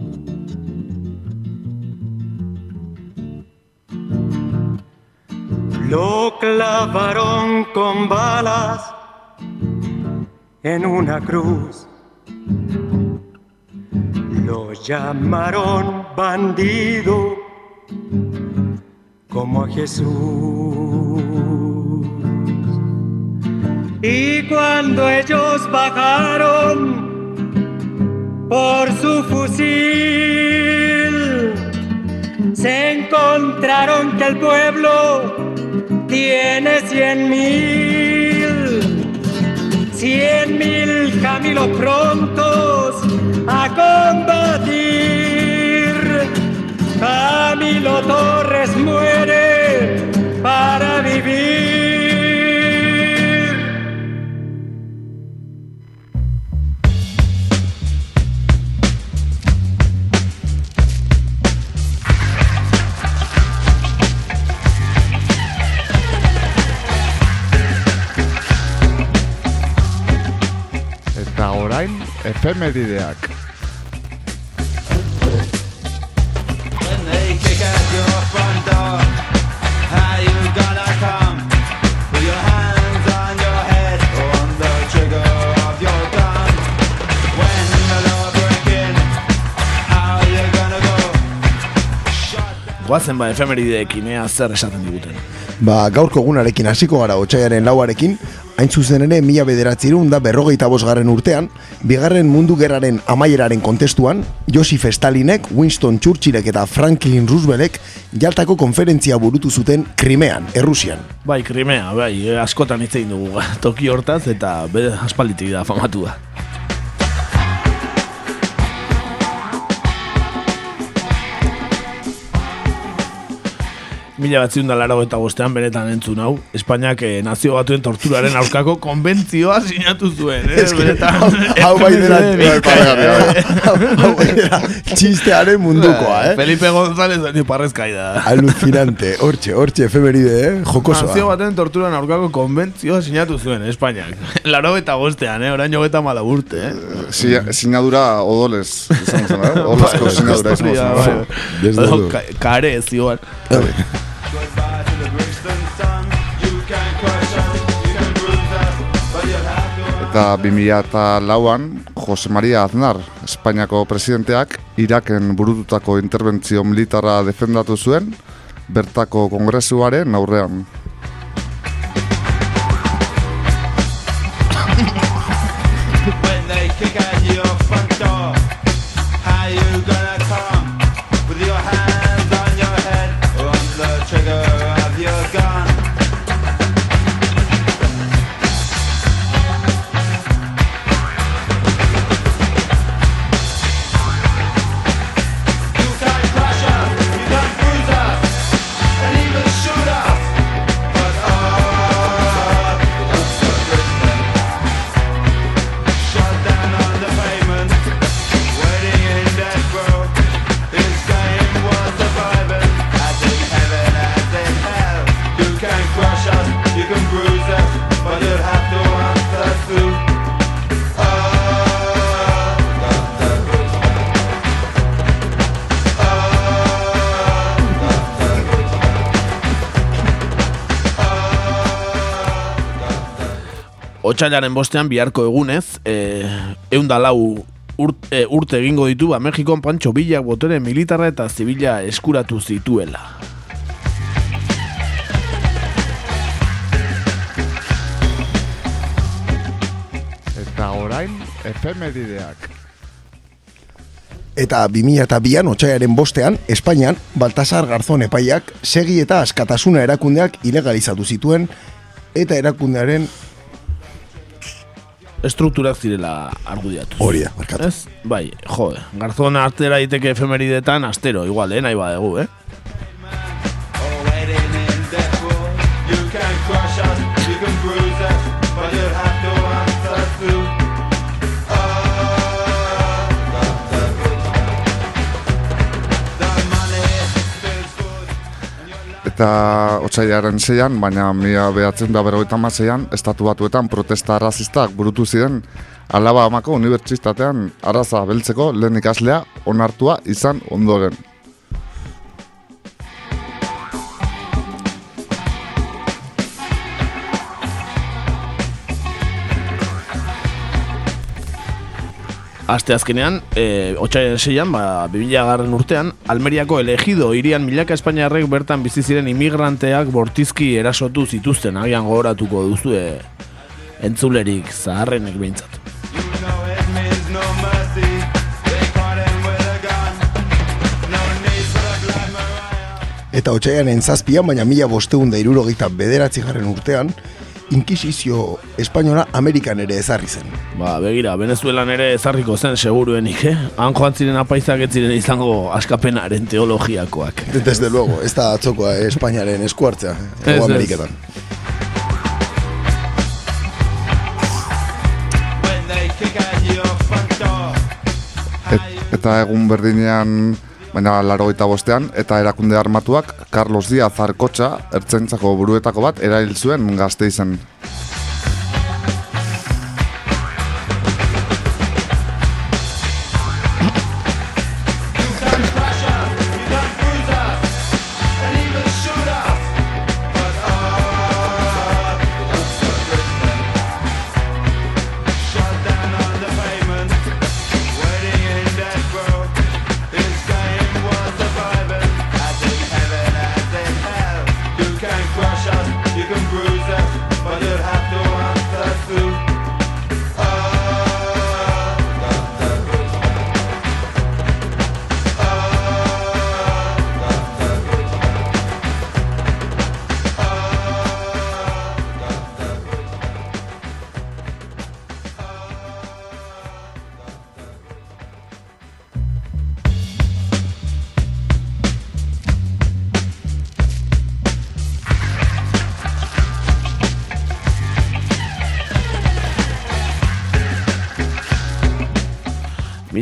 Lo clavaron con balas en una cruz. Lo llamaron bandido como a Jesús. Y cuando ellos bajaron por su fusil. Se encontraron que el pueblo tiene cien mil, cien mil caminos prontos a combatir. Camilo Torres muere para vivir. Eta orain, efemerideak. Front door, how you gonna come? Goazen ba efemerideekin, ea zer esaten diguten. Ba, gaurko egunarekin hasiko gara otxaiaren lauarekin, hain zuzen ere mila bederatzerun da berrogeita bosgarren urtean, bigarren mundu gerraren amaieraren kontestuan, Joseph Stalinek, Winston Churchillek eta Franklin Rooseveltek jaltako konferentzia burutu zuten Krimean, Errusian. Bai, Krimea, bai, askotan hitz egin dugu toki hortaz eta be, aspalditik da famatu Mila batziun da laro eta bostean benetan entzun hau, Espainiak eh, nazio batuen torturaren aurkako konbentzioa sinatu zuen, eh? Ez que, benetan. hau- bai dela- Eh, Hau bai dela txistearen mundukoa, eh? Felipe González ni parrezkai da. Alucinante, hortxe, hortxe, efemeride, eh? Jokosoa. Nazio baten torturan aurkako konbentzioa sinatu zuen, Espainiak. Laro eta bostean, eh? Orain jogeta mala urte, eh? Si, sinadura odolez, izan zen, eh? Odolezko sinadura izan zen. bai. Kare, zioan. Eta 2004an, Jose Maria Aznar, Espainiako presidenteak, Iraken burututako interbentzio militarra defendatu zuen, bertako kongresuaren aurrean. Otsailaren bostean biharko egunez, e, eunda lau urt, e, urte egingo ditu, ba, Mexikon Pancho Villa botere militarra eta zibila eskuratu zituela. Eta orain, efemerideak. Eta 2002an otxaiaren bostean, Espainian, Baltasar Garzón epaiak segi eta askatasuna erakundeak ilegalizatu zituen eta erakundearen Estrukturak zirela argudiatu. Hori da, barkatu. Ez? Bai, jo, Garzón artera iteke efemeridetan astero, igual, eh, nahi badegu, eh? Eta otsailaren zeian, baina mila behatzen da berrogeita hamaseian, estatu batuetan protesta arrazistak burutu ziren Alabamako unibertsitatean araza beltzeko lehen ikaslea onartua izan ondoren. Aste azkenean, eh, e, otxailen seian, ba, 2000 garren urtean, Almeriako elegido irian milaka Espainiarrek bertan bizi ziren imigranteak bortizki erasotu zituzten, agian gogoratuko duzu e, eh, entzulerik zaharrenek behintzat. Eta otxaian entzazpian, baina mila bosteunda irurogeita bederatzi garren urtean, Inkisizio Espainola Amerikan ere ezarri zen. Ba, begira, Venezuelan ere ezarriko zen seguruenik, eh? Han joan ziren apaizak ez ziren izango askapenaren teologiakoak. Desde luego, ez da atzokoa eh, Espainiaren eskuartzea, Ego ez. Ameriketan. Et, eta egun berdinean, baina larogeita bostean, eta erakunde armatuak Carlos Díaz Arkotxa, ertzentzako buruetako bat, erail zuen gazte izen.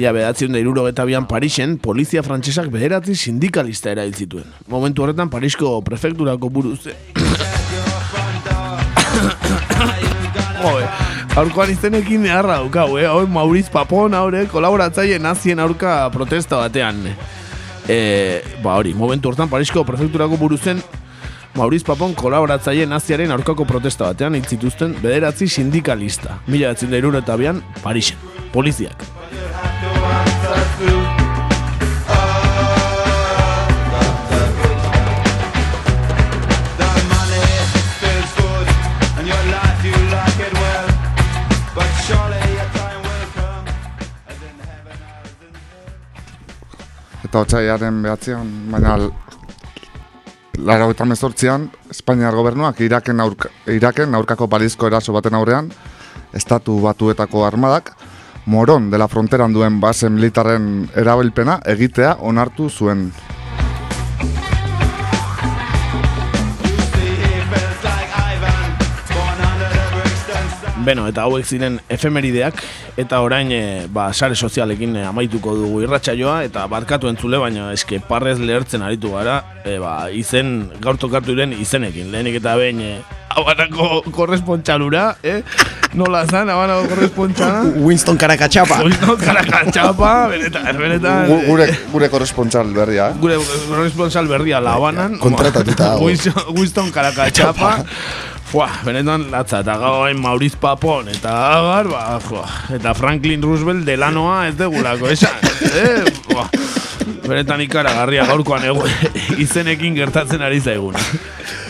Mila behatzion da irurogeta bian Parixen, polizia frantsesak bederatzi sindikalista erail zituen. Momentu horretan Parisko prefekturako buruz... Joe, aurkoan izenekin neharra daukau, eh? Hau Mauriz Papon, haure, kolaboratzaile nazien aurka protesta batean. E, ba hori, momentu horretan Parisko prefekturako buruzen Mauriz Papon kolaboratzaile naziaren aurkako protesta batean hil zituzten bederatzi sindikalista. Mila behatzion da irurogeta bian Parixen, poliziak. Eta otxaiaren behatzean, baina Lara eta mezortzian, Espainiar gobernuak Iraken, aurka, Iraken aurkako balizko eraso baten aurrean, estatu batuetako armadak, Moron dela fronteran duen base militarren erabilpena egitea onartu zuen. Beno, eta hauek ziren efemerideak, eta orain e, ba, sare sozialekin e, amaituko dugu irratsaioa eta barkatu entzule, baina eske parrez lehertzen aritu gara, e, ba, izen, gaur tokatu diren izenekin. Lehenik eta behin, e, habanako korrespontxalura, eh? Nola zan, habanako korrespontxala? Winston Karakatxapa. Winston Karakatxapa, benetan, benetan. Gu- Gure, gure korrespontsal berria, eh? Gure korresponsal berria La Habanan. kontratatuta Winston Karakatxapa. Fua, benetan latza, eta gauen Mauriz Papon, eta abar, ba, fua, eta Franklin Roosevelt delanoa ez degulako, esan, eh? Fua, benetan ikaragarria gaurkoan egu, izenekin gertatzen ari zaigun.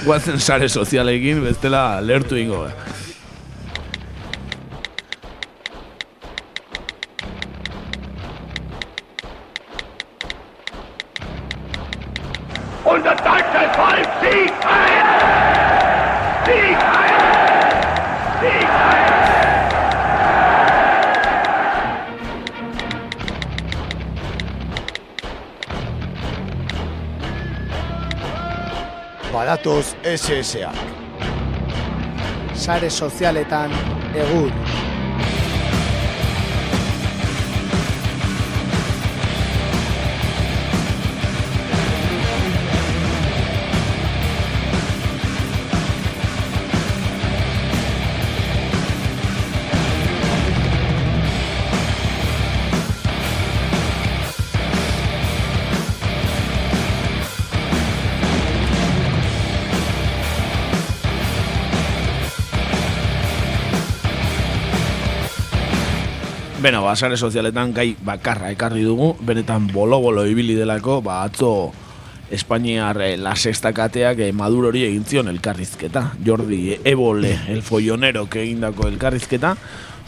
Guazen sare sozialekin, bestela lertu ingo. Eh? Badatoz SSA. Sare sozialetan egur. Beno, ba, sare sozialetan gai bakarra ekarri dugu, benetan bolo-bolo ibili delako, ba, atzo Espainiar eh, la sexta kateak eh, Madurori egin zion elkarrizketa. Jordi Ebole, el follonero que egindako elkarrizketa,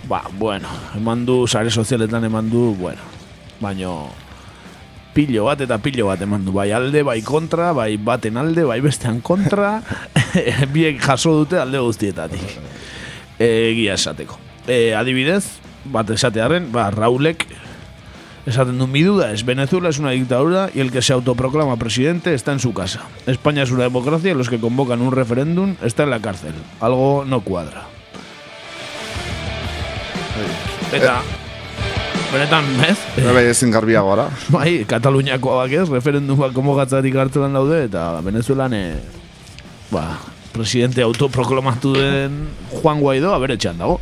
ba, bueno, eman du, sare sozialetan eman du, bueno, baino, pilo bat eta pilo bat eman du. Bai alde, bai kontra, bai baten alde, bai bestean kontra, biek jaso dute alde guztietatik. Egia esateko. E, adibidez, bat esatearen, ba, Raulek esaten du mi duda es Venezuela es una dictadura y el que se autoproclama presidente está en su casa. España es una democracia y los que convocan un referéndum está en la cárcel. Algo no cuadra. Eta, benetan, ez? Bai, ezin garbia gara. Bai, Kataluniakoak ez, referendumak konbokatzatik hartzelan daude, eta Venezuelan, e, ba, presidente autoproklamatu den Juan Guaidó aberetxean dago.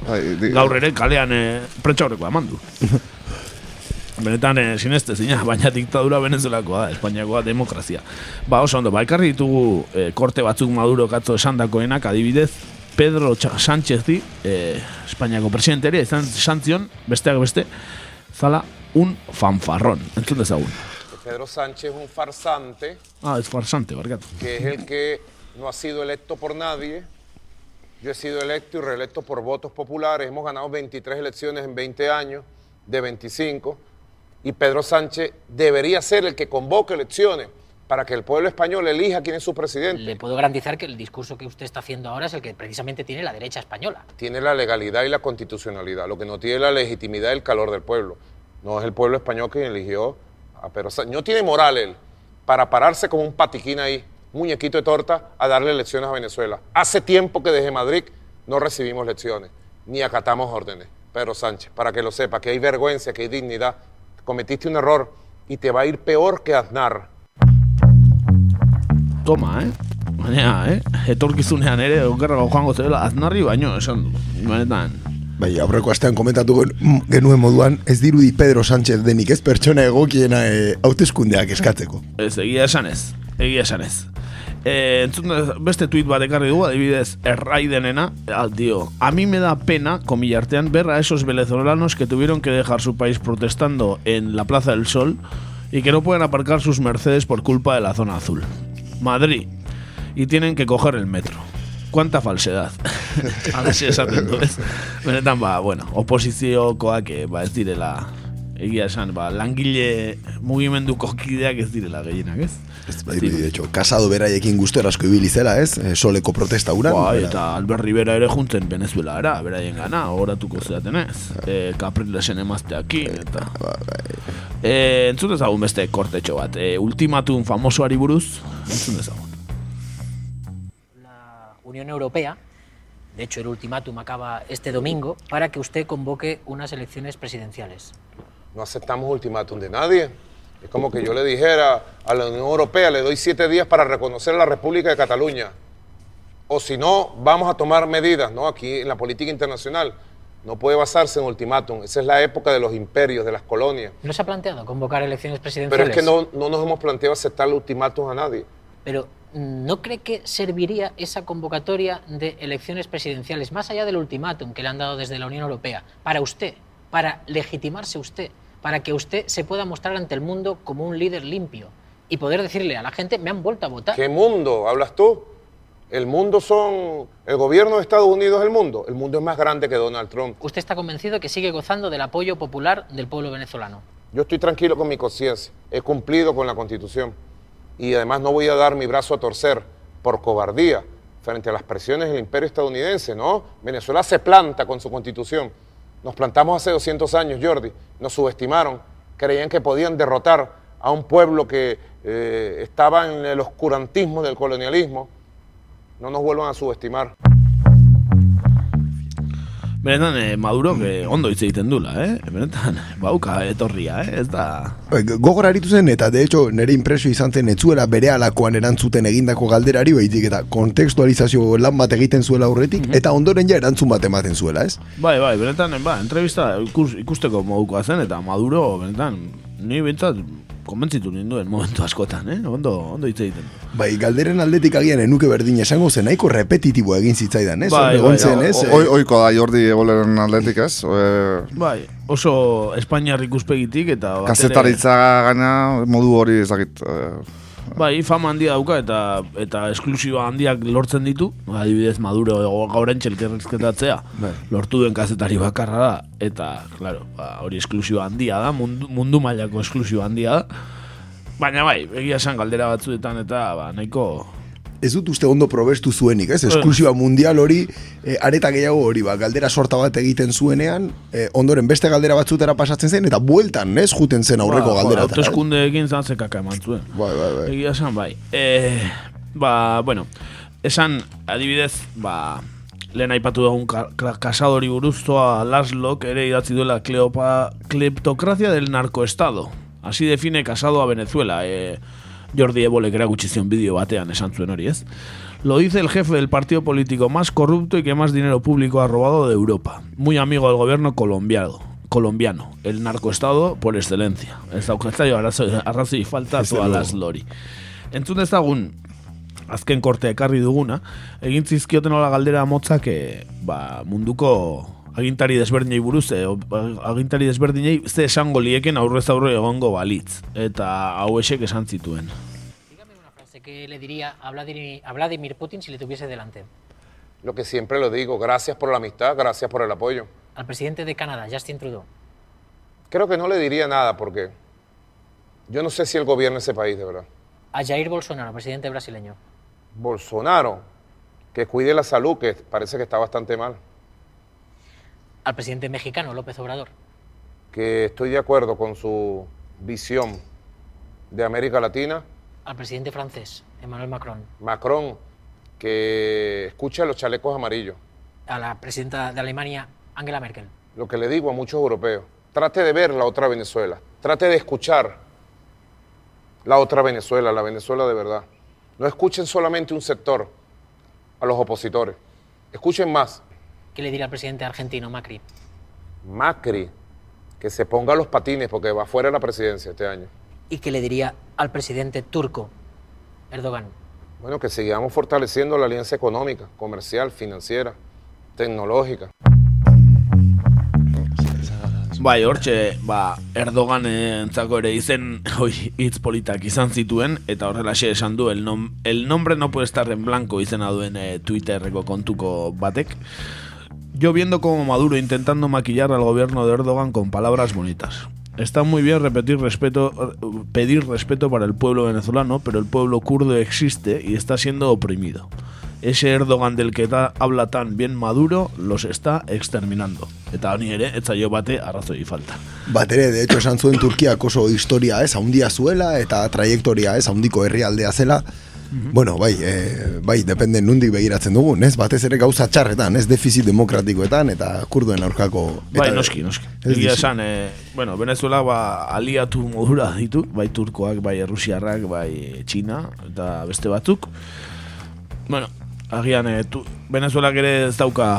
Gaur ere kalean e, pretxaurrekoa eman du. Benetan, e, sineste zina, baina diktadura venezuelakoa da, Espainiakoa demokrazia. Ba, oso ondo, ba, ekarri ditugu e, korte batzuk Maduro katzo esandakoenak, adibidez, Pedro Sánchezi, eh, Espainiako presidenteria, izan santzion, besteak beste, zala un fanfarrón. Entzun dezagun. Pedro Sánchez es un farsante Ah, es farsante, barkatu. que es el que no ha sido electo por nadie. Yo he sido electo y reelecto por votos populares. Hemos ganado 23 elecciones en 20 años, de 25. Y Pedro Sánchez debería ser el que convoque elecciones para que el pueblo español elija quién es su presidente. Le puedo garantizar que el discurso que usted está haciendo ahora es el que precisamente tiene la derecha española. Tiene la legalidad y la constitucionalidad. Lo que no tiene la legitimidad y el calor del pueblo. No es el pueblo español quien eligió a Pedro Sánchez. No tiene moral él para pararse como un patiquín ahí, muñequito de torta, a darle lecciones a Venezuela. Hace tiempo que desde Madrid no recibimos lecciones, ni acatamos órdenes. Pedro Sánchez, para que lo sepa, que hay vergüenza, que hay dignidad. Cometiste un error y te va a ir peor que Aznar. Toma, eh? Baina, eh? Etorkizunean ere, okerrago joango zela, aznarri baino, esan du. Benetan. Bai, aurreko astean komentatu gen- genuen moduan, ez dirudi Pedro Sánchez denik ez pertsona egokiena e, hauteskundeak eskatzeko. Ez, egia esan ez. Egia esan ez. E, entzun dez- beste tuit bat ekarri dugu, adibidez, erraidenena, ah, dio, a mí me da pena, comilla artean, ver a esos venezolanos que tuvieron que dejar su país protestando en la Plaza del Sol y que no pueden aparcar sus Mercedes por culpa de la zona azul. Madrid. Y tienen que coger el metro. Cuánta falsedad. Alaxe esaten du, ez? Benetan, ba, bueno, oposiziokoak, eh, ba, ez direla, egia esan, ba, langile mugimenduko kideak ez direla gehienak, ez? De hecho, kasado beraiekin gustora asko ibili zela, ez? E, soleko protesta uran. Bera- eta Albert Rivera ere juntzen Venezuela era, beraien gana, horatuko zeaten ez. E, Caprilesen emazteakin, eta... E, entzun dezagun beste kortetxo bat. E, ultimatum famosoari buruz, entzun dezagun. Unión Europea, de hecho el ultimátum acaba este domingo, para que usted convoque unas elecciones presidenciales. No aceptamos ultimátum de nadie. Es como que yo le dijera a la Unión Europea, le doy siete días para reconocer a la República de Cataluña. O si no, vamos a tomar medidas, ¿no? Aquí en la política internacional. No puede basarse en ultimátum. Esa es la época de los imperios, de las colonias. ¿No se ha planteado convocar elecciones Pero presidenciales? es que no, no nos hemos planteado aceptar ultimátum a nadie. Pero ¿no cree que serviría esa convocatoria de elecciones presidenciales, más allá del ultimátum que le han dado desde la Unión Europea, para usted, para legitimarse usted, para que usted se pueda mostrar ante el mundo como un líder limpio y poder decirle a la gente, me han vuelto a votar? ¿Qué mundo hablas tú? El mundo son... El gobierno de Estados Unidos es el mundo. El mundo es más grande que Donald Trump. ¿Usted está convencido que sigue gozando del apoyo popular del pueblo venezolano? Yo estoy tranquilo con mi conciencia. He cumplido con la Constitución. Y además no voy a dar mi brazo a torcer por cobardía frente a las presiones del imperio estadounidense, ¿no? Venezuela se planta con su Constitución. Nos plantamos hace 200 años, Jordi. Nos subestimaron. Creían que podían derrotar a un pueblo que eh, estaba en el oscurantismo del colonialismo. No nos vuelvan a subestimar. Benetan, eh, Maduro, que ondo hitz egiten dula, eh? Benetan, bauka etorria, eh? Ez da... Bai, Gogor aritu zen, eta de hecho nire impresio izan zen etzuela bere alakoan erantzuten egindako galderari, baizik eta kontekstualizazio lan bat egiten zuela aurretik, eta ondoren ja erantzun bat ematen zuela, ez? Bai, bai, benetan, ba, entrevista ikus, ikusteko modukoa zen, eta Maduro, benetan, ni bintzat, konbentzitu ninduen momentu askotan, eh? Ondo, ondo hitz egiten. Bai, galderen aldetik agian enuke berdin esango zen, nahiko repetitibo egin zitzaidan, ez? Bai, Egon bai, zen, ez? Oi- Oiko da Jordi Eboleren aldetik ez? E, Bai, oso Espainiar ikuspegitik, eta... bat ere- Kazetaritza gaina modu hori ezakit. E, Bai, fama handia dauka eta eta esklusiba handiak lortzen ditu. Adibidez, Maduro gaur elkerrezketatzea Bai. lortu duen kazetari bakarra da. Eta, claro, ba, hori esklusiba handia da, mundu, mundu mailako esklusiba handia da. Baina bai, egia esan galdera batzuetan eta ba, nahiko... Ez dut uste ondo probestu zuenik, ez? Esklusiba mundial hori, e, areta gehiago hori, ba, galdera sorta bat egiten zuenean, e, ondoren beste galdera batzutera pasatzen zen, eta bueltan, ez? Juten zen aurreko ba, galdera. Hauteskunde egin zan zekaka eman zuen. Bai, bai, bai. Egia esan bai. E, ba, bueno, esan adibidez, ba, lehen aipatu ka- kasadori buruztoa Laslok ere idatzi duela Cleopa, Kleptocracia del narcoestado. Así define casado a Venezuela. E, Jordi Ebolek erakutsi zion bideo batean esan zuen hori, ez? Lo dice el jefe del partido político más corrupto y que más dinero público ha robado de Europa. Muy amigo del gobierno colombiano. Colombiano, el narcoestado por excelencia. Ez daukatzaio arrazoi, falta todas lori. Entzun dezagun, azken korte ekarri duguna, egin zizkioten hola galdera motzak e, ba, munduko agintari desberdinei buruz, e, agintari desberdinei ze esango lieken aurrez aurre egongo balitz. Eta hau esek esan zituen. frase que le diría a Vladimir, a Vladimir Putin si le tuviese delante. Lo que siempre lo digo, gracias por la amistad, gracias por el apoyo. Al presidente de Canadá, Justin Trudeau. Creo que no le diría nada porque yo no sé si él gobierna ese país, de verdad. A Jair Bolsonaro, presidente brasileño. Bolsonaro, que cuide la salud, que parece que está bastante mal. Al presidente mexicano, López Obrador. Que estoy de acuerdo con su visión de América Latina. Al presidente francés, Emmanuel Macron. Macron, que escucha los chalecos amarillos. A la presidenta de Alemania, Angela Merkel. Lo que le digo a muchos europeos, trate de ver la otra Venezuela, trate de escuchar la otra Venezuela, la Venezuela de verdad. No escuchen solamente un sector a los opositores, escuchen más. ¿Qué le diría al presidente argentino, Macri? Macri, que se ponga los patines porque va fuera de la presidencia este año. ¿Y qué le diría al presidente turco, Erdogan? Bueno, que sigamos fortaleciendo la alianza económica, comercial, financiera, tecnológica. Bai, hortxe, ba, Erdogan entzako ere izen hoi, hitz politak izan zituen, eta horrelaxe esan du, el, nom, el nombre no puede estar en blanco izena duen eh, Twitterreko kontuko batek. Yo viendo como Maduro intentando maquillar al gobierno de Erdogan con palabras bonitas. Está muy bien repetir respeto, pedir respeto para el pueblo venezolano, pero el pueblo kurdo existe y está siendo oprimido. Ese Erdogan del que ta, habla tan bien Maduro los está exterminando. Eta honi ere, etzaio bate arrazoi falta. Bat ere, de hecho, esan zuen Turkiak oso historia, ez, haundia zuela, eta trajektoria, ez, haundiko herrialdea zela. Bueno, bai, e, bai, depende nundik begiratzen dugun, ez? Batez ere gauza txarretan, ez defizit demokratikoetan eta kurduen aurkako. Eta, Bai, noski, noski. Egia esan, eh, bueno, Venezuela ba, aliatu modura ditu, bai turkoak, bai errusiarrak, bai txina, eta beste batzuk. Bueno, agian, eh, tu, Venezuelak ere ez dauka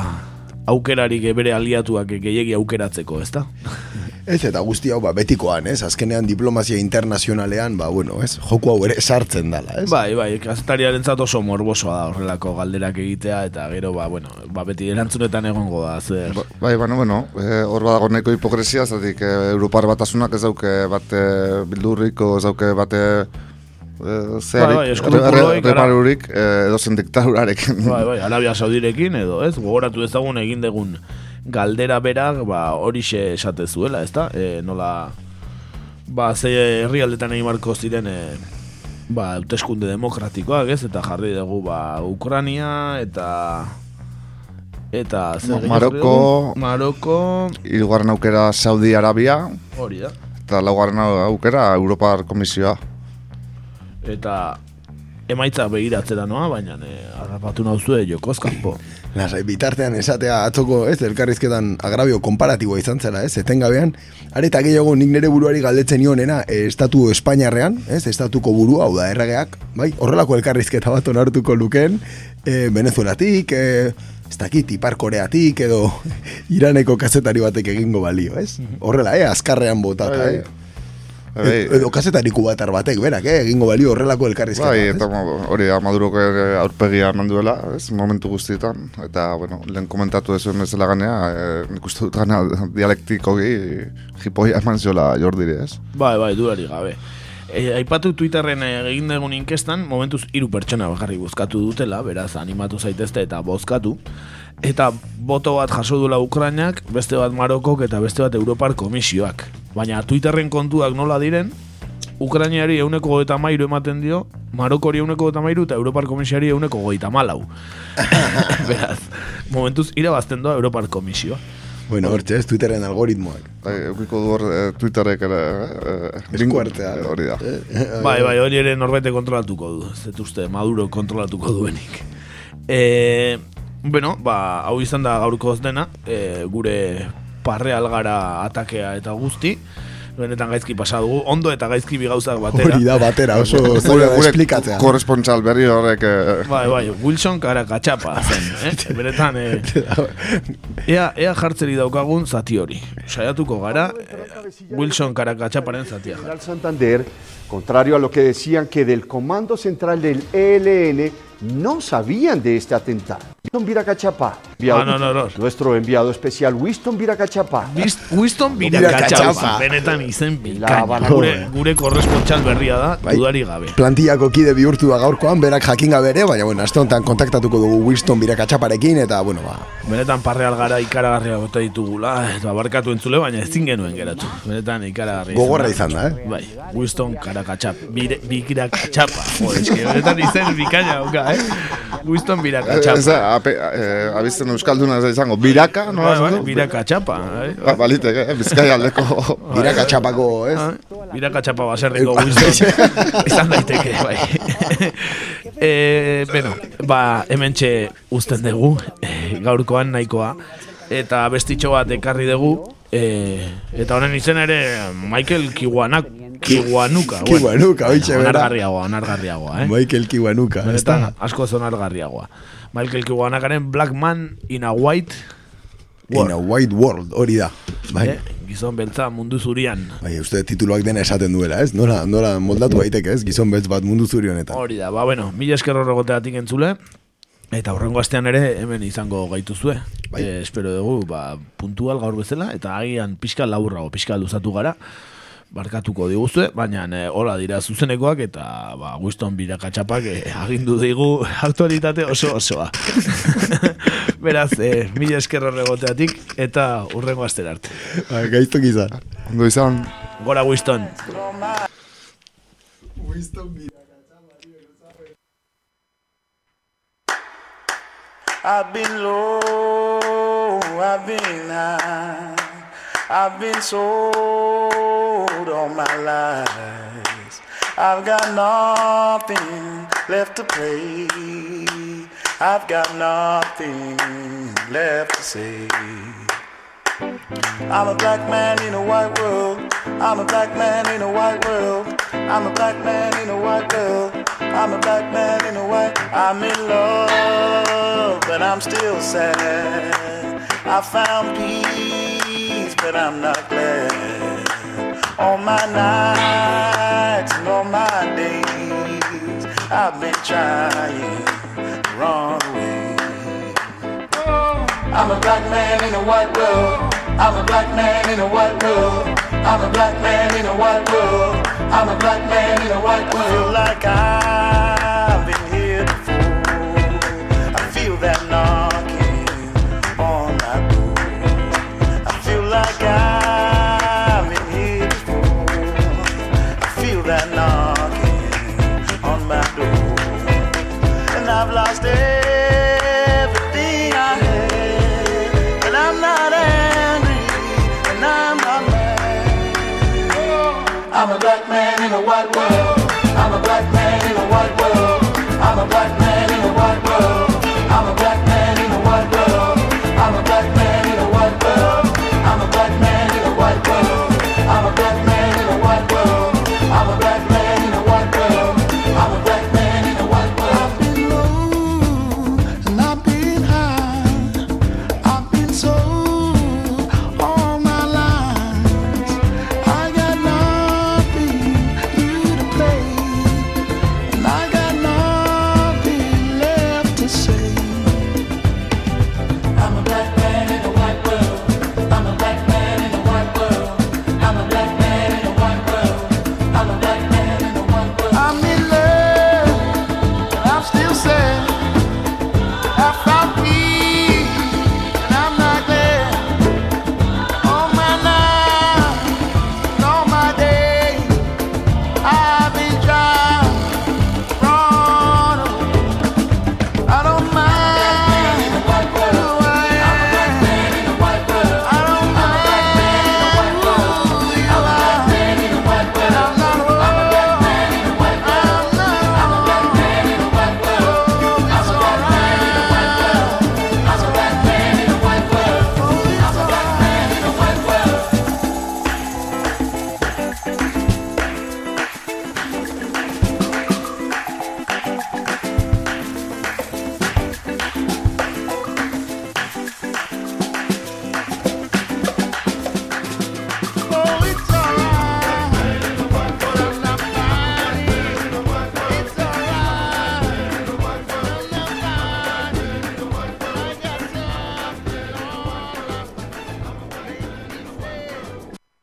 aukerarik bere aliatuak gehiegi aukeratzeko, ezta? Ez, eta guzti hau, ba, betikoan, ez? Azkenean diplomazia internazionalean, ba, bueno, ez? Joku hau ere sartzen dala, ez? Bai, bai, kazetariaren oso morbosoa da horrelako galderak egitea, eta gero, ba, bueno, ba, beti erantzunetan egongo da, zer. Bai, bueno, bueno, eh, hor badago nahiko hipokresia, zatik eh, Europar batasunak ez dauke bate bildurriko, ez dauke bate eh, zearik, Bai, bai, ara- reparurik, eh, edozen diktadurarekin. Bai, bai, Arabia Saudirekin edo, ez? Gogoratu ezagun egin degun galdera berak, ba, horixe esate zuela, ezta? E, nola, ba, ze herrialdetan egin marko ziren, e, ba, hauteskunde demokratikoak, ez? Eta jarri dugu, ba, Ukrania, eta... Eta, zer Maroko-? Maroko, Hirugarren aukera Saudi Arabia, hori da. eta laugarren aukera Europar Komisioa. Eta emaitza begiratzera noa, baina e, harrapatu nauzue jokoz kanpo. Lasai, bitartean esatea atzoko, ez, elkarrizketan agrabio komparatiboa izan zela, ez, etengabean, areta gehiago nik nire buruari galdetzen nionena, e, estatu Espainiarrean, ez, estatuko burua, hau da, erregeak, bai, horrelako elkarrizketa bat onartuko lukeen, e, Venezuelatik, e, ez dakit, Ipar Koreatik, edo Iraneko kazetari batek egingo balio, ez? Horrela, eh, azkarrean botata, eh? Bai. Edo, edo kazetari kubatar batek, berak, eh, egingo balio horrelako elkarrizketa. Bai, bat, eta mo- hori da Maduroko ere aurpegia eman duela, ez, momentu guztietan, eta, bueno, lehen komentatu ez bezala ganea, e, nik uste dut gana dialektikoki jipoia eman ziola Jordiri, ez? Bai, bai, duari gabe. E, aipatu Twitterren eh, egin dugun inkestan, momentuz hiru pertsona bakarrik bozkatu dutela, beraz animatu zaitezte eta bozkatu. Eta boto bat jaso duela Ukrainak, beste bat Marokok eta beste bat Europar Komisioak. Baina Twitterren kontuak nola diren, Ukrainiari euneko goeta mairu ematen dio, Marokori euneko goeta mairu eta Europar Komisiari euneko goita malau. Beraz, momentuz irabazten doa Europar Komisioa. Bueno, hortxe, ez Twitteren algoritmoak. Bai, eukiko du hor eh, Twitterek ere... Eh, Eskuartea. Hori da. Bai, bai, hori ere norbete kontrolatuko du. Ez dut uste, Maduro kontrolatuko duenik. E, bueno, ba, hau izan da gaurko dena, e, gure parre algara atakea eta guzti. Benetan gaizki pasa dugu, ondo eta gaizki bi gauzak batera. Hori da batera, oso zaila esplikatzea. korrespontsal berri horrek... Eh, Bai, bai, Wilson kara katxapa zen, eh? Benetan, eh, ea, ea jartzeri daukagun zati hori. Saiatuko gara, eh, Wilson kara katxaparen zatia. General Santander, contrario a lo que decían que del Comando Central del ELN no sabían de este atentado. Winston Viracachapa, enviado- Ah, no, no, no. nuestro enviado especial Winston Viracachapa. Winston Birakatxapa, benetan izen bikaina. Gure, gure korrespontxal berria da, Bai. dudari gabe. Plantillako kide bihurtu da gaurkoan, berak jakin gabe ere, baina bueno, aste honetan kontaktatuko dugu Winston birakatxaparekin, eta bueno, ba, Benetan parreal gara ikaragarria bota ditugula, eta barkatu entzule, baina ezin genuen geratu. Benetan ikaragarria. Gogorra izan da, eh? Bai, Winston karakatxap, bire, bikirakatxapa. Jo, eske, benetan izen bikaina dauka, eh? Winston Ez birakatxapa. da, ape, eh, abizten euskalduna ez da izango, biraka, nola Bai, bai, du? birakatxapa. eh? Ba, baliteke, eh, bizkai aldeko... birakatxapako, ez? Ah, Birakatxapa baserriko Winston. Izan daiteke, bai. e, bueno, ba, hemen txe uzten dugu, e, gaurkoan nahikoa. Eta bestitxo bat ekarri dugu, e, eta honen izen ere Michael Kiwanak, Kiwanuka. bueno. Kiwanuka, oitxe, bera. Onargarriagoa, onargarriagoa, eh? Michael Kiwanuka, ez Benetan, da? asko zonargarriagoa. Michael Kiwanakaren Black Man in a White In a white world, hori da. Bai. eh? gizon beltza mundu zurian. Bai, uste tituluak dena esaten duela, ez? Nola, nola moldatu daiteke, ez? Gizon beltz bat mundu zuri honetan. Hori da, ba, bueno, mila esker horregoteatik entzule, eta horrengo astean ere hemen izango gaituzue. Bai. E, espero dugu, ba, puntual gaur bezala, eta agian pixka laburrago, pixka luzatu gara, barkatuko diguzue, baina e, hola dira zuzenekoak, eta ba, Winston birakatxapak e, agindu digu aktualitate oso osoa. Beraz, e, mila esker horregoteatik, eta urrengo astera arte. Ba, gaiztok izan. Ondo izan. Gora Winston. I've been low, I've been high, I've been sold all my life. I've got nothing left to play. I've got nothing left to say. I'm a black man in a white world. I'm a black man in a white world. I'm a black man in a white world. I'm a black man in a white. I'm in love, but I'm still sad. I found peace, but I'm not glad. All my nights and all my days, I've been trying to run away. I'm a black man in a white world. I'm a black man in a white world. I'm a black man in a white world. I'm a black man in a white world. I like I've